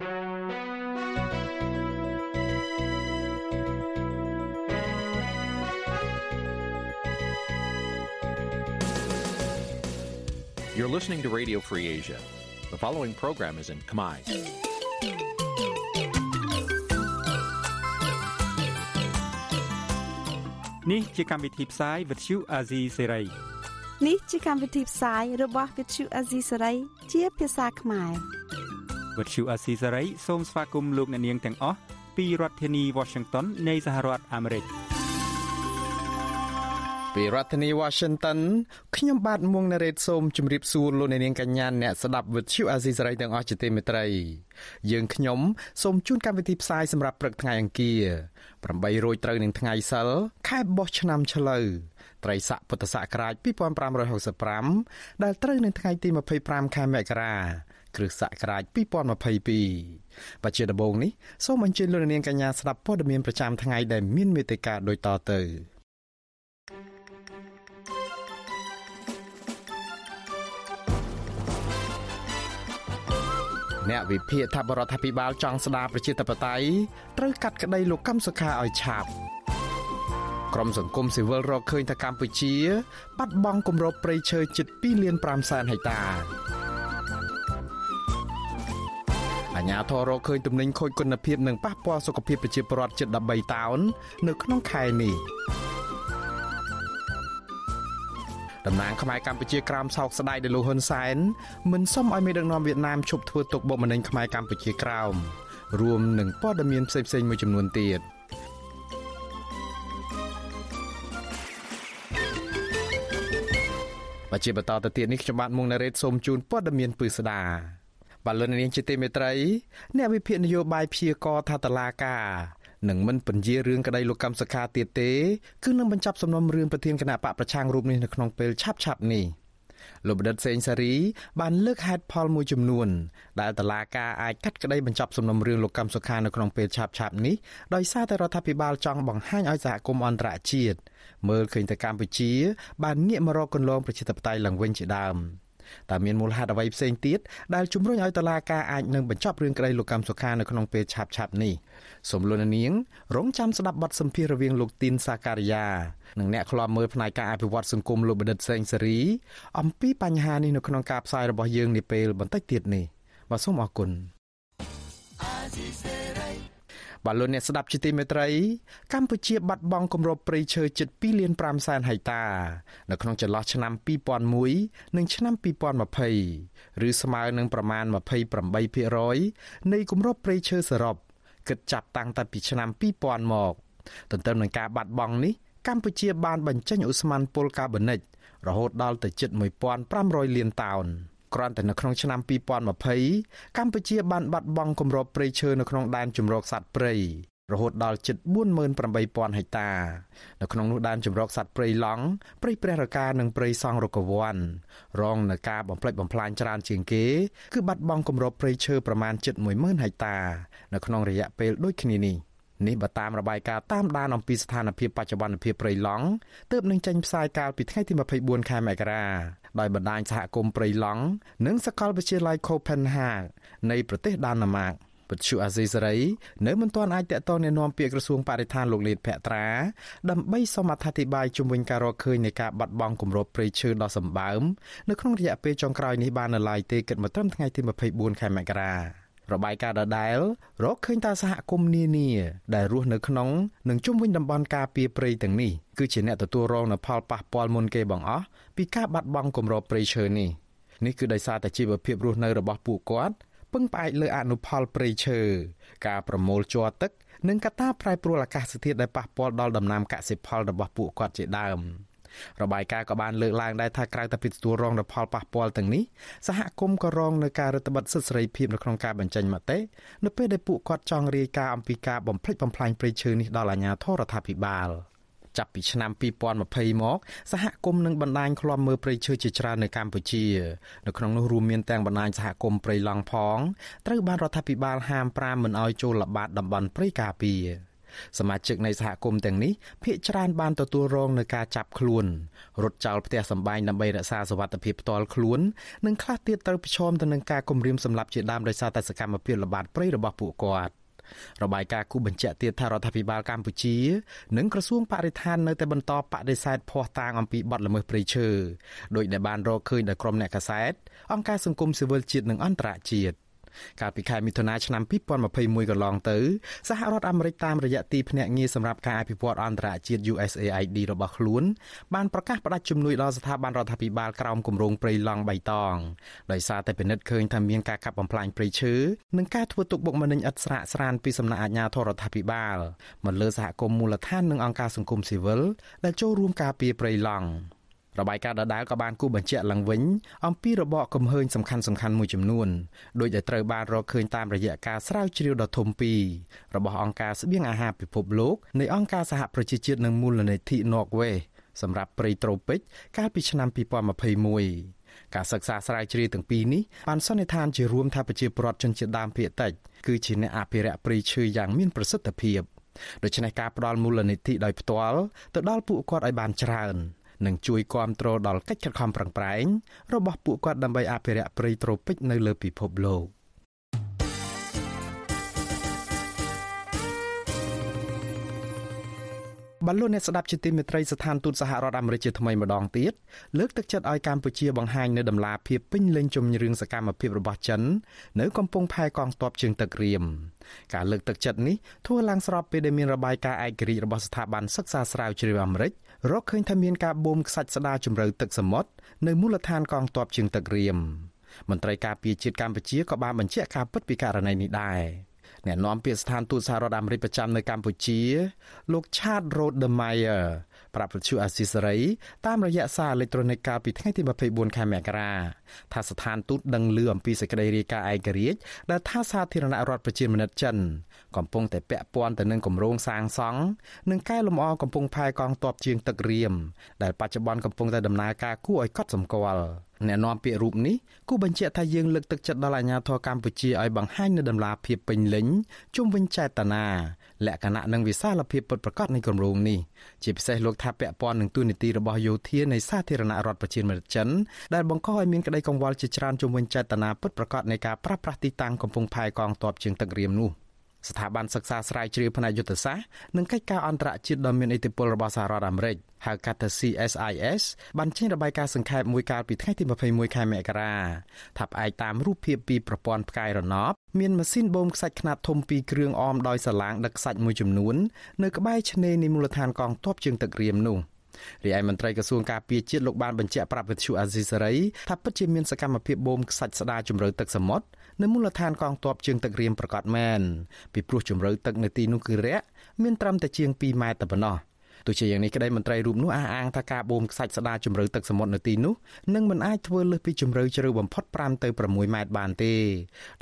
You're listening to Radio Free Asia. The following program is in Khmer. Nǐ chi càm bi tiệp xáy vệt chiu a zì sê ray នេះជាកម្មវិធីផ្សាយរបស់ Vithu Azisari ជាភាសាខ្មែរ វត្តឈូអាស៊ីសេរីសូមស្វាគមន៍លោកអ្នកនាងទាំងអស់ពីរដ្ឋធានី Washington នៃសហរដ្ឋអាមេរិក។ពីរដ្ឋធានី Washington ខ្ញុំបាទមុងណារ៉េតសូមជម្រាបសួរលោកអ្នកនាងកញ្ញាអ្នកស្ដាប់វិទ្យុអាស៊ីសេរីទាំងអស់ជាទីមេត្រីយើងខ្ញុំសូមជូនកម្មវិធីផ្សាយសម្រាប់ព្រឹកថ្ងៃអង្គារ8រោចត្រូវនឹងថ្ងៃសិលខែបោះឆ្នាំឆ្លូវត្រីស័កពុទ្ធសករាជ2565ដែលត្រូវនឹងថ្ងៃទី25ខែមករា គ្រិស្តសករាជ2022បច្ចុប្បន្នដំបូងនេះសូមអញ្ជើញលោកនាងកញ្ញាស្ដាប់ព័ត៌មានប្រចាំថ្ងៃដែលមានមេត្តាដូចតទៅអ្នកវិភាគថាបរដ្ឋាភិបាលចង់ស្ដារប្រជាធិបតេយ្យត្រូវកាត់ក្តីលោកកឹមសុខាឲ្យឆាប់ក្រមសង្គមស៊ីវិលរកឃើញថាកម្ពុជា បាត់បង់គម្របព្រៃឈើជិត2លាន5សែនហិកតា អាញាធររកឃើញទំនិញខូចគុណភាពនិងប៉ះពាល់សុខភាពប្រជាពលរដ្ឋជិត13តោននៅក្នុងខែនេះតំណាងខ្មែរកម្ពុជាក្រោមសោកស្ដាយដោយលោកហ៊ុនសែនមិនសុំឲ្យមេដឹកនាំវៀតណាមឈប់ធ្វើទុកបុកម្នេញខ្មែរកម្ពុជាក្រោមរួមនឹងព័ត៌មានផ្សេងៗមួយចំនួនទៀតបជាបន្តទៅទៀតនេះខ្ញុំបាទមុងណារ៉េតសូមជូនព័ត៌មានពិស្ដា បាទលោកនាងជាទីមេត្រីអ្នកវិភាគនយោបាយព្យាករថាតឡាកានឹងមិនពន្យារឿងក្តីលោកកម្មសខាទៀតទេគឺនឹងបញ្ចប់សំណុំរឿងប្រធានគណៈបកប្រឆាំងរូបនេះនៅក្នុងពេលឆាប់ឆាប់នេះលោកបណ្ឌិតសេងសារីបានលើកហេតុផលមួយចំនួន ដែលតឡាការអាចកាត់ក្តីបញ្ចប់សំណុំរឿងលោកកម្មសុខានៅក្នុងពេលឆាប់ឆាប់នេះដោយសារតែរដ្ឋាភិបាលចង់បង្ហាញឲ្យសហគមន៍អន្តរជាតិមើលឃើញទៅកម្ពុជា បានងាកមករកគន្លងប្រជាធិបតេយ្យឡើងវិញជាដើម។ តើមានមូលហេតុអ្វីផ្សេងទៀតដែលជំរុញឲ្យតឡាការអាចនឹងបញ្ចប់រឿងក្តីលោកកម្មសុខានៅក្នុងពេលឆាប់ឆាប់នេះសូមលោកនាង រងចាំស្ដាប់បទសម្ភាសន៍រវាងលោកទីនសាការីយ៉ានិងអ្នកខ្លាំមើលផ្នែកការអភិវឌ្ឍសង្គមលោកបណ្ឌិតសេងសេរីអំពីបញ្ហានេះនៅក្នុងការផ្សាយរបស់យើងនាពេលបន្តិចទៀតនេះបាទសូមអរគុណ បាទលោកអ្នកស្ដាប់ជាទីមេត្រី កម្ពុជាបាត់បង់គម្របព្រៃឈើជិត2លាន5សែនហិកតានៅក្នុងចន្លោះឆ្នាំ2001និងឆ្នាំ2020ឬស្មើនឹងប្រមាណ28%នៃគម្របព្រៃឈើសរុបគិតចាប់តាំងតែពីឆ្នាំ2000មក ទន្ទឹមនឹងការបាត់បង់នេះកម្ពុជាបានបញ្ចេញឧស្ម័នពុលកាបូនិករហូតដល់ទៅជិត1500លានតោន។ គ្រាន់តែនៅក្នុងឆ្នាំ2020កម្ពុជាបានបាត់បង់គម្របព្រៃឈើនៅក្នុងដែនជម្រកសត្វព្រៃរហូតដល់ជិត48000ហិកតានៅក្នុងនោះដែនជម្រកសត្វព្រៃឡង់ព្រៃព្រះរកានិងព្រៃសង់រកវ័នរងនឹងការបំផ្លិចបំផ្លាញច្រើនជាងគេគឺបាត់បង់គម្របព្រៃឈើប្រមាណជិត10000ហិកតានៅក្នុងរយៈពេលដូចគ្នានេះនេះបើតាមរបាយការណ៍តាមដានអំពីស្ថានភាពបច្ចុប្បន្នភាពព្រៃឡង់ទើបនឹងចេញផ្សាយកាលពីថ្ងៃទី24ខែមករា ដោយបណ្ដាញសហគមន៍ព្រៃឡង់និងសាកលវិទ្យាល័យ Copenhagen នៃប្រទេសដាណឺម៉ាកពទ្យុអាស៊ីសេរីនៅមិនទាន់អាចតកតងណែនាំពាក្យក្រសួងបរិស្ថានលោកលៀតភក្ត្រាដើម្បីសូមអធិប្បាយជំវិញការរកឃើញនៃការបាត់បង់គម្របព្រៃឈើដ៏សម្បើមនៅក្នុងរយៈពេលចុងក្រោយនេះបាននៅឡើយទេគិតមកត្រឹមថ្ងៃទី24ខែមករា របាយការណ៍ដដែលរកឃើញថាសហគមន៍នានាដែលរស់នៅក្នុងនិងជុំវិញតំបន់ការពារព្រៃទាំងនេះគឺជាអ្នកទទួលរងនូវផលប៉ះពាល់មុនគេបង្អស់ពីការបាត់បង់គម្របព្រៃឈើនេះនេះគឺដោយសារតែជីវភាពរស់នៅរបស់ពួកគាត់ពឹងផ្អែកលើអនុផលព្រៃឈើការប្រមូលជ័រទឹកនិងកត្តាប្រែប្រួលអាកាសធាតុដែលប៉ះពាល់ដល់ដំណាំកសិផលរបស់ពួកគាត់ជាដើម។ របាយការណ៍ក៏បានលើកឡើងដែរថាក្រៅតែពីទទួលរងនូវផលប៉ះពាល់ទាំងនេះសហគមន៍ក៏រងនឹងការរឹតបន្តឹងសិទ្ធិសេរីភាពនៅក្នុងការបញ្ចេញមតិនៅពេលដែលពួកគាត់ចង់រាយការណ៍អំពីការបំផ្លិចបំផ្លាញព្រៃឈើនេះដល់អាជ្ញាធររដ្ឋាភិបាលចាប់ពីឆ្នាំ2020មកសហគមន៍នឹងបណ្ដាញឃ្លាំមើលព្រៃឈើជាច្រើននៅកម្ពុជានៅក្នុងនោះរួមមានទាំងបណ្ដាញសហគមន៍ព្រៃឡង់ផងត្រូវបានរដ្ឋាភិបាលហាមប្រាមមិនឲ្យចូលល្បាតតំបន់ព្រៃការពារ សមាជិកនៃសហគមន៍ទាំងនេះភ ieck ច្រើនបានទទួលរងនឹងការចាប់ខ្លួនរត់ចោលផ្ទះសម្បែងដើម្បីរក្សាសុវត្ថិភាពផ្ទាល់ខ្លួននិងខ្លះទៀតត្រូវប្រឈមទៅនឹងការគំរាមសម្លាប់ជាដើមដោយសារតែសកម្មភាពល្បាតព្រៃរបស់ពួកគាត់របាយការណ៍គូបញ្ជាក់ទៀតថារដ្ឋាភិបាលកម្ពុជានិងក្រសួងបរិស្ថាននៅតែបន្តបដិសេធភ័ស្តុតាងអំពីបទល្មើសព្រៃឈើដោយដែលបានរកឃើញដោយក្រុមអ្នកកាសែតអង្គការសង្គមស៊ីវិលជាតិនិងអន្តរជាតិ កាលពីខែមិថុនាឆ្នាំ2021កន្លងទៅសហរដ្ឋអាមេរិកតាមរយៈទីភ្នាក់ងារសម្រាប់ការអភិវឌ្ឍអន្តរជាតិ USAID របស់ខ្លួនបានប្រកាសផ្តាច់ជំនួយដល់ស្ថាប័នរដ្ឋាភិបាលក្រោមគម្រោងព្រៃឡង់បៃតងដោយសារតែពិនិត្យឃើញថាមានការកាប់បំផ្លាញព្រៃឈើនិងការធ្វើទុកបុកម្នេញឥតស្រាកស្រានពីសំណាក់អាជ្ញាធររដ្ឋាភិបាលមកលើសហគមន៍មូលដ្ឋាននិងអង្គការសង្គមស៊ីវិលដែលចូលរួមការពារព្រៃឡង់ របាយការណ៍ដដែលក៏បានគូបញ្ជាក់ឡើងវិញអំពីរបបកំហើញសំខាន់សំខាន់មួយចំនួនដោយដែលត្រូវបានរកឃើញតាមរយៈការស្រាវជ្រាវដ៏ធំពីររបស់អង្គការស្បៀងអាហារពិភពលោកនៃអង្គការសហប្រជាជាតិនិងមូលនិធិ Norway សម្រាប់ព្រៃត្រូពិកកាលពីឆ្នាំ2021ការសិក្សាស្រាវជ្រាវទាំងពីរនេះបានសន្និដ្ឋានជារួមថាប្រជាពលរដ្ឋជនជាតិដើមភាគតិចគឺជាអ្នកអភិរក្សព្រៃឈើយ៉ាងមានប្រសិទ្ធភាពដូច្នេះការផ្ដល់មូលនិធិដោយផ្ទាល់ទៅដល់ពួកគាត់ឲ្យបានច្រើន និងជួយគាំទ្រដល់កិច្ចខិតខំប្រឹងប្រែងរបស់ពួកគាត់ដើម្បីអភិរក្សព្រៃត្រូពិចនៅលើពិភពលោក។បានលោកអ្នកស្ដាប់ជាទីមេត្រីស្ថានទូតសហរដ្ឋអាមេរិកជាថ្មីម្ដងទៀតលើកទឹកចិត្តឲ្យកម្ពុជាបង្ហាញនៅដំណាភាពពេញលេញជំរឿងសកម្មភាពរបស់ចិននៅកំពង់ផែកងទ័ពជើងទឹករៀមការលើកទឹកចិត្តនេះធ្វើឡើងស្របពេលដែលមានរបាយការណ៍ឯករាជ្យរបស់ស្ថាប័នសិក្សាស្រាវជ្រាវអាមេរិក រកឃើញថាមានការបូមខ្សាច់ស្ដារជម្រៅទឹកសមុទ្រនៅមូលដ្ឋានកងទ័ពជើងទឹករៀមមន្ត្រីការពារជាតិកម្ពុជាក៏បានបញ្ជាក់ការពិតពីករណីនេះដែរអ្នកនាំពាក្យស្ថានទូតសហរដ្ឋអាមេរិកប្រចាំនៅកម្ពុជា លោក Chad Rodemeyer ប្រាប់វិទ្យុអាស៊ីសេរីតាមរយៈសារអេឡិចត្រូនិកកាលពីថ្ងៃទី24ខែមករាថាស្ថានទូតដឹងឮអំពីសេចក្តីរាយការណ៍ឯករាជ្យដែលថាសាធារណរដ្ឋប្រជាមានិតចិន កំពុងតែពាក់ព័ន្ធទៅនឹងគម្រោងសាងសង់និងកែលម្អកំពង់ផែកងទ័ពជើងទឹករៀមដែលបច្ចុប្បន្នកំពុងតែដំណើរការគួរឲ្យកត់សម្គាល់អ្នកនាំពាក្យរូបនេះគូបញ្ជាក់ថាយើងលើកទឹកចិត្តដល់អាជ្ញាធរកម្ពុជាឲ្យបង្ហាញនូវដំណាភាពពេញលេញជុំវិញចេតនាលក្ខណៈនិងវិសាលភាពពិតប្រាកដនៃគម្រោងនេះជាពិសេសលោកថាពាក់ព័ន្ធនឹងទូនីតិរបស់យោធានៃសាធារណរដ្ឋប្រជាមានិតចិនដែលបង្កឲ្យមានក្តីកង្វល់ជាច្រើនជុំវិញចេតនាពិតប្រាកដនៃការប្រាស្រ័យទីតាំងកំពង់ផែកងទ័ពជើងទឹករៀមនោះ ស្ថាប័នសិក្សាស្រាវជ្រាវផ្នែកយុទ្ធសាស្ត្រនិងកិច្ចការអន្តរជាតិដ៏មានឥទ្ធិពលរបស់សហរដ្ឋអាមេរិកហៅកាត់ថា CSIS បានចេញរបាយការណ៍សង្ខេបមួយកាលពីថ្ងៃទី21ខែមករាថាផ្អែកតាមរូបភាពពីប្រព័ន្ធផ្កាយរណបមានម៉ាស៊ីនបូមខ្សាច់ខ្នាតធំពីរគ្រឿងអមដោយសាឡាងដឹកខ្សាច់មួយចំនួននៅក្បែរឆ្នេរនៃមូលដ្ឋានកងទ័ពជើងទឹករៀមនោះរីឯមន្ត្រីក្រសួងការពារជាតិលោកបានបញ្ជាក់ប្រាប់វិទ្យុអាស៊ីសេរីថាពិតជាមានសកម្មភាពបូមខ្សាច់ស្ដារជំរឿទឹកសមុទ្រ នៅមូលដ្ឋានកងទ័ពជើងទឹករៀមប្រកាសមែនពីព្រោះជំរឿទឹកនៅទីនោះគឺរាក់មានត្រឹមតែជាង2ម៉ែត្រតែប៉ុណ្ណោះទោះជាយ៉ាងនេះក្តីមន្ត្រីរូបនោះអះអាងថាការបូមខ្សាច់ស្ដារជំរឿទឹកសមុទ្រនៅទីនោះនឹងមិនអាចធ្វើលើសពីជំរឿជ្រៅបំផុត5ទៅ6ម៉ែត្របានទេ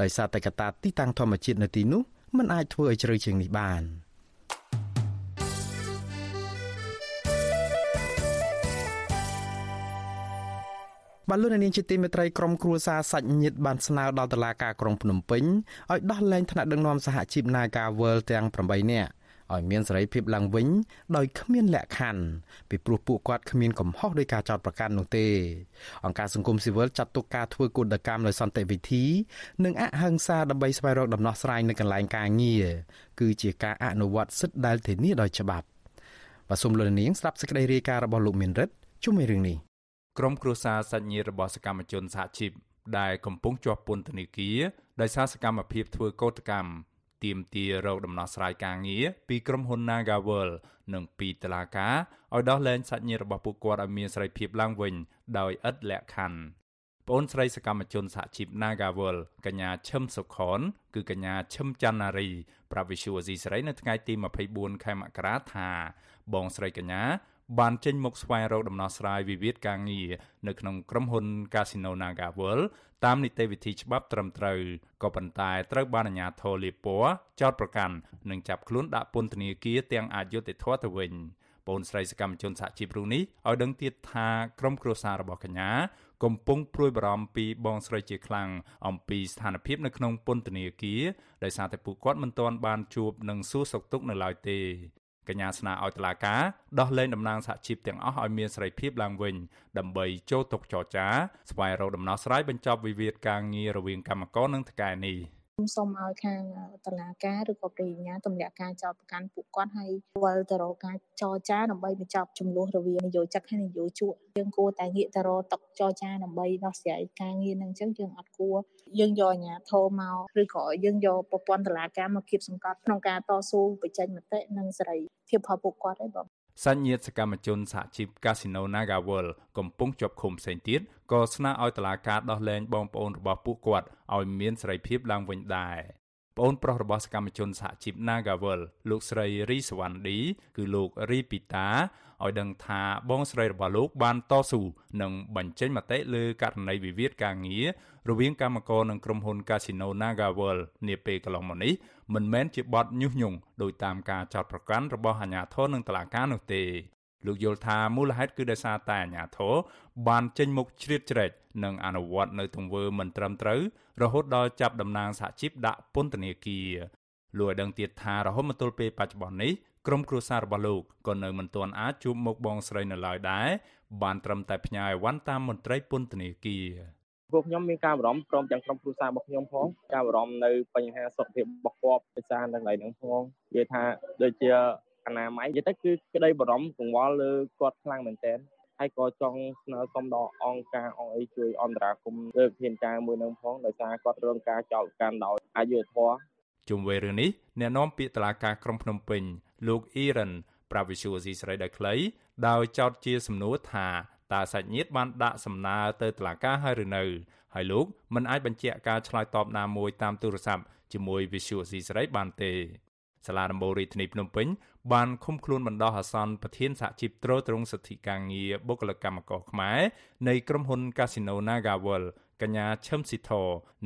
ដោយសារតែកត្តាទីតាំងធម្មជាតិនៅទីនោះមិនអាចធ្វើឲ្យជ្រៅជាងនេះបាន។ បាទលោកនាងជាទីមេត្រីក្រុមគ្រួសារសាច់ញាតិបានស្នើដល់តុលាការក្រុងភ្នំពេញឲ្យដោះលែងថ្នាក់ដឹកនាំសហជីព Naga World ទាំង8នាក់ឲ្យមានសេរីភាពឡើងវិញដោយគ្មានលក្ខខណ្ឌពីព្រោះពួកគាត់គ្មានកំហុសដោយការចោទប្រកាន់នោះទេអង្គការសង្គមស៊ីវិលចាត់ទុកការធ្វើកុដកម្មដោយសន្តិវិធី និងអហិង្សាដើម្បីស្វែងរកដំណោះស្រាយនៅកន្លែងការងារគឺជាការអនុវត្តសិទ្ធិដែលធានាដោយច្បាប់បាទសូមលោកនាងស្ដាប់សេចក្តីរាយការណ៍របស់លោកមានរិទ្ធជុំវិញរឿងនេះ ក្រុមគ្រួសារសាច់ញាតិរបស់សកម្មជនសហជីពដែលកំពុងជាប់ពន្ធនាគារដោយសារសកម្មភាពធ្វើកោតកម្មទាមទាររកដំណោះស្រាយការងារពីក្រុមហ៊ុន Nagawal និងពីតុលាការឲ្យដោះលែងសាច់ញាតិរបស់ពួកគាត់ឲ្យមានសេរីភាពឡើងវិញដោយឥតលក្ខខណ្ឌប្អូនស្រីសកម្មជនសហជីព Nagawal កញ្ញាឈឹមសុខន គឺកញ្ញាឈឹមច័ន្ទនារីប្រាប់វិសុវអេស៊ីស្រីនៅថ្ងៃទី24ខែមករាថាបងស្រីកញ្ញា បានចេញមុខស្វែងរកដំណោះស្រាយវិវាទការងារនៅក្នុងក្រុមហ៊ុន Casino Naga World តាមនីតិវិធីច្បាប់ត្រឹមត្រូវក៏ប៉ុន្តែត្រូវបានអាជ្ញាធរលៀបពណ៌ចោទប្រកាន់និងចាប់ខ្លួនដាក់ពន្ធនាគារទាំងអយុត្តិធម៌ទៅវិញប្អូនស្រីសកម្មជនសហជីពរូបនេះឲ្យដឹងទៀតថាក្រុមគ្រួសាររបស់កញ្ញាកំពុងព្រួយបារម្ភពីបងស្រីជាខ្លាំងអំពីស្ថានភាពនៅក្នុងពន្ធនាគារដោយសារតែពួកគាត់មិនទាន់បានជួបនិងសួរសុខទុក្ខនៅឡើយទេ កញ្ញាស្នើឲ្យតុលាការដោះលែងតំណាងសហជីពទាំងអស់ឲ្យមានសេរីភាពឡើងវិញដើម្បីចូលតុចរចាស្វែងរកដំណោះស្រាយបញ្ចប់វិវាទការងាររវាងកម្មករនិងថៅកែនេះ។សូមឲ្យខាងតឡាការឬក៏ប្រញ្ញា ទម្លាក់ការចោទប្រកាន់ពួកគាត់ហើយវិលទៅរកការចរចាដើម្បីបញ្ចប់ចំនួនរវាងនយោជកហើយនយោជកយើងគួរតែងាកទៅរកតុចរចាដើម្បីដោះស្រាយការងារនឹងអញ្ចឹងយើងអត់គួរ យើងយកអាជ្ញាធរមកឬក៏យើងយកប្រព័ន្ធតឡាការមកគៀបសង្កត់ក្នុងការតស៊ូបញ្ចេញមតិនិងសេរីភាពរបស់ពួកគាត់ឯងបងសញ្ញិតសកម្មជនសហជីព Casino Nagawal កំពុងជាប់ឃុំផ្សេងទៀតក៏ស្នើឲ្យតុលាការដោះលែងបងប្អូនរបស់ពួកគាត់ឲ្យមានសេរីភាពឡើងវិញដែរប្អូនប្រុសរបស់សកម្មជនសហជីព Nagawal លោកស្រីរីសវណ្ឌីគឺលោករីពីតា ឲ្យដឹងថាបងស្រីរបស់លោកបានតស៊ូនិងបញ្ចេញមតិលើករណីវិវាទការងាររវាងកម្មករនិងក្រុមហ៊ុន Casino NagaWorld នាពេលកន្លងមកនេះមិនមែនជាបទញុះញង់ដោយតាមការចោទប្រកាន់របស់អាជ្ញាធរនិងតុលាការនោះទេលោកយល់ថាមូលហេតុគឺដោយសារតែអាជ្ញាធរបានចេញមុខជ្រៀតជ្រែកនិងអនុវត្តនៅទង្វើមិនត្រឹមត្រូវរហូតដល់ចាប់តំណាងសហជីពដាក់ពន្ធនាគារលោកឲ្យដឹងទៀតថារហូតមកទល់ពេលបច្ចុប្បន្ននេះ ក្រុមគ្រួសាររបស់លោកក៏នៅមិនទាន់អាចជួបមុខបងស្រីនៅឡើយដែរបានត្រឹមតែផ្ញើអីវ៉ាន់តាមមន្ត្រីពន្ធនាគារពួកខ្ញុំមានការបារម្ភព្រមទាំងក្រុមគ្រួសាររបស់ខ្ញុំផងការបារម្ភនៅបញ្ហាសុខភាពរបស់គាត់ដោយសារនៅកន្លែងហ្នឹងផងនិយាយថាដូចជាអនាម័យនិយាយទៅគឺក្តីបារម្ភកង្វល់លើគាត់ខ្លាំងមែនទែនហើយក៏ចង់ស្នើសុំដល់អង្គការអង្គអីជួយអន្តរាគមន៍លើវិធានការមួយនឹងផងដោយសារគាត់រងការចោទកាន់ដោយអយុធធម៌ជុំវិញរឿងនេះអ្នកនាំពាក្យតុលាការក្រុងភ្នំពេញ លោកអ៊ីរ៉ានប្រាវិសុយស៊ីស្រីដោយខ្លីដោយចោទជាសំណួរថាតើសាច់ញាតិបានដាក់សំណើទៅតុលាការហើយឬនៅហើយលោកមិនអាចបញ្ជាក់ការឆ្លើយតបណាមួយតាមទូរស័ព្ទជាមួយវិសុយស៊ីស្រីបានទេសាលាដំបូងរាជធានីភ្នំពេញបានឃុំខ្លួនបណ្ដោះអាសន្នប្រធានសហជីពត្រួតត្រងសិទ្ធិការងារបុគ្គលិកកម្មករខ្មែរនៃក្រុមហ៊ុន Casino NagaWorld កញ្ញាឈឹមស៊ីធ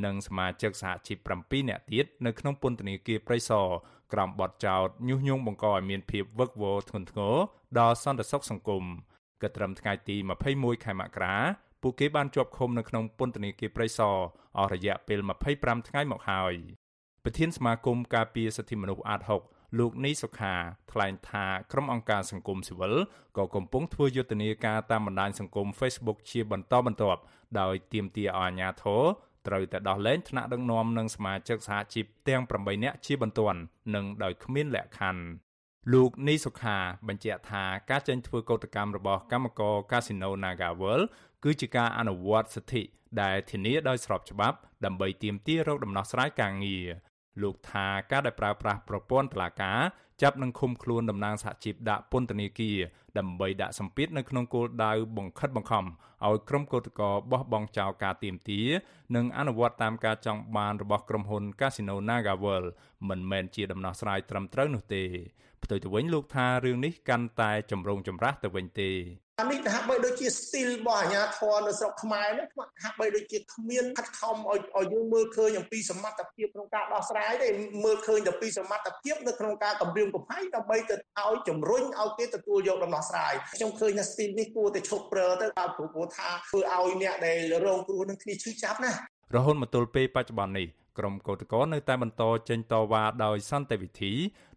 និងសមាជិកសហជីព7នាក់ទៀតនៅក្នុងពន្ធនាគារព្រៃសរ ក្រោមបទចោទញុះញង់បង្កឲ្យមានភាពវឹកវរធ្ងន់ធ្ងរដល់សន្តិសុខសង្គមក៏ត្រឹមថ្ងៃទី21ខែមករាពួកគេបានជាប់ឃុំនៅក្នុងពន្ធនាគារព្រៃសរអស់រយៈពេល25ថ្ងៃមកហើយប្រធានសមាគមការពារសិទ្ធិមនុស្សអាត6លោកនីសុខាថ្លែងថាក្រុមអង្គការសង្គមស៊ីវិលក៏កំពុងធ្វើយុទ្ធនាការតាមបណ្ដាញសង្គម Facebook ជាបន្តបន្ទាប់ដោយទាមទារឲ្យអាជ្ញាធរ ត្រូវតែដោះលែងថ្នាក់ដឹកនាំនិងសមាជិកសហជីពទាំង8នាក់ជាបន្ទាន់និងដោយគ្មានលក្ខខណ្ឌលោកនីសុខាបញ្ជាក់ថាការចេញធ្វើកោតកម្មរបស់កម្មករ Casino NagaWorld គឺជាការអនុវត្តសិទ្ធិដែលធានាដោយស្របច្បាប់ដើម្បីទាមទាររកដំណោះស្រាយការងារលោកថាការដែលប្រើប្រាស់ប្រព័ន្ធតុលាការចាប់និងឃុំខ្លួនតំណាងសហជីពដាក់ពន្ធនាគារ ដើម្បីដាក់សម្ពាធនៅក្នុងគោលដៅបង្ខិតបង្ខំឲ្យក្រុមកោតករបោះបង់ចោលការទៀមទានិងអនុវត្តតាមការចង់បានរបស់ក្រុមហ៊ុន Casino NagaWorld មិនមែនជាដំណោះស្រាយត្រឹមត្រូវនោះទេផ្ទុយទៅវិញលោកថារឿងនេះកាន់តែចម្រូងចម្រាសទៅវិញទេ អានេះហាក់បីដូចជាស្ទីលរបស់អាញាធរនៅស្រុកខ្មែរនេះហាក់បីដូចជាគ្មានខិតខំឲ្យឲ្យយើងមើលឃើញអំពីសមត្ថភាពក្នុងការដោះស្រាយទេមើលឃើញតែពីសមត្ថភាពនៅក្នុងការកម្រាមកំហែងដើម្បីទៅឲ្យជំរុញឲ្យគេទទួលយកដំណោះស្រាយខ្ញុំឃើញថាស្ទីលនេះគួរតែឈប់ព្រើទៅដល់ព្រោះថាធ្វើឲ្យអ្នកដែលរងគ្រោះនឹងគ្នាឈឺចាប់ណារហូតមកទល់ពេលបច្ចុប្បន្ននេះ ក្រុមកោតក្រនៅតែបន្តចេញតវ៉ាដោយសន្តិវិធី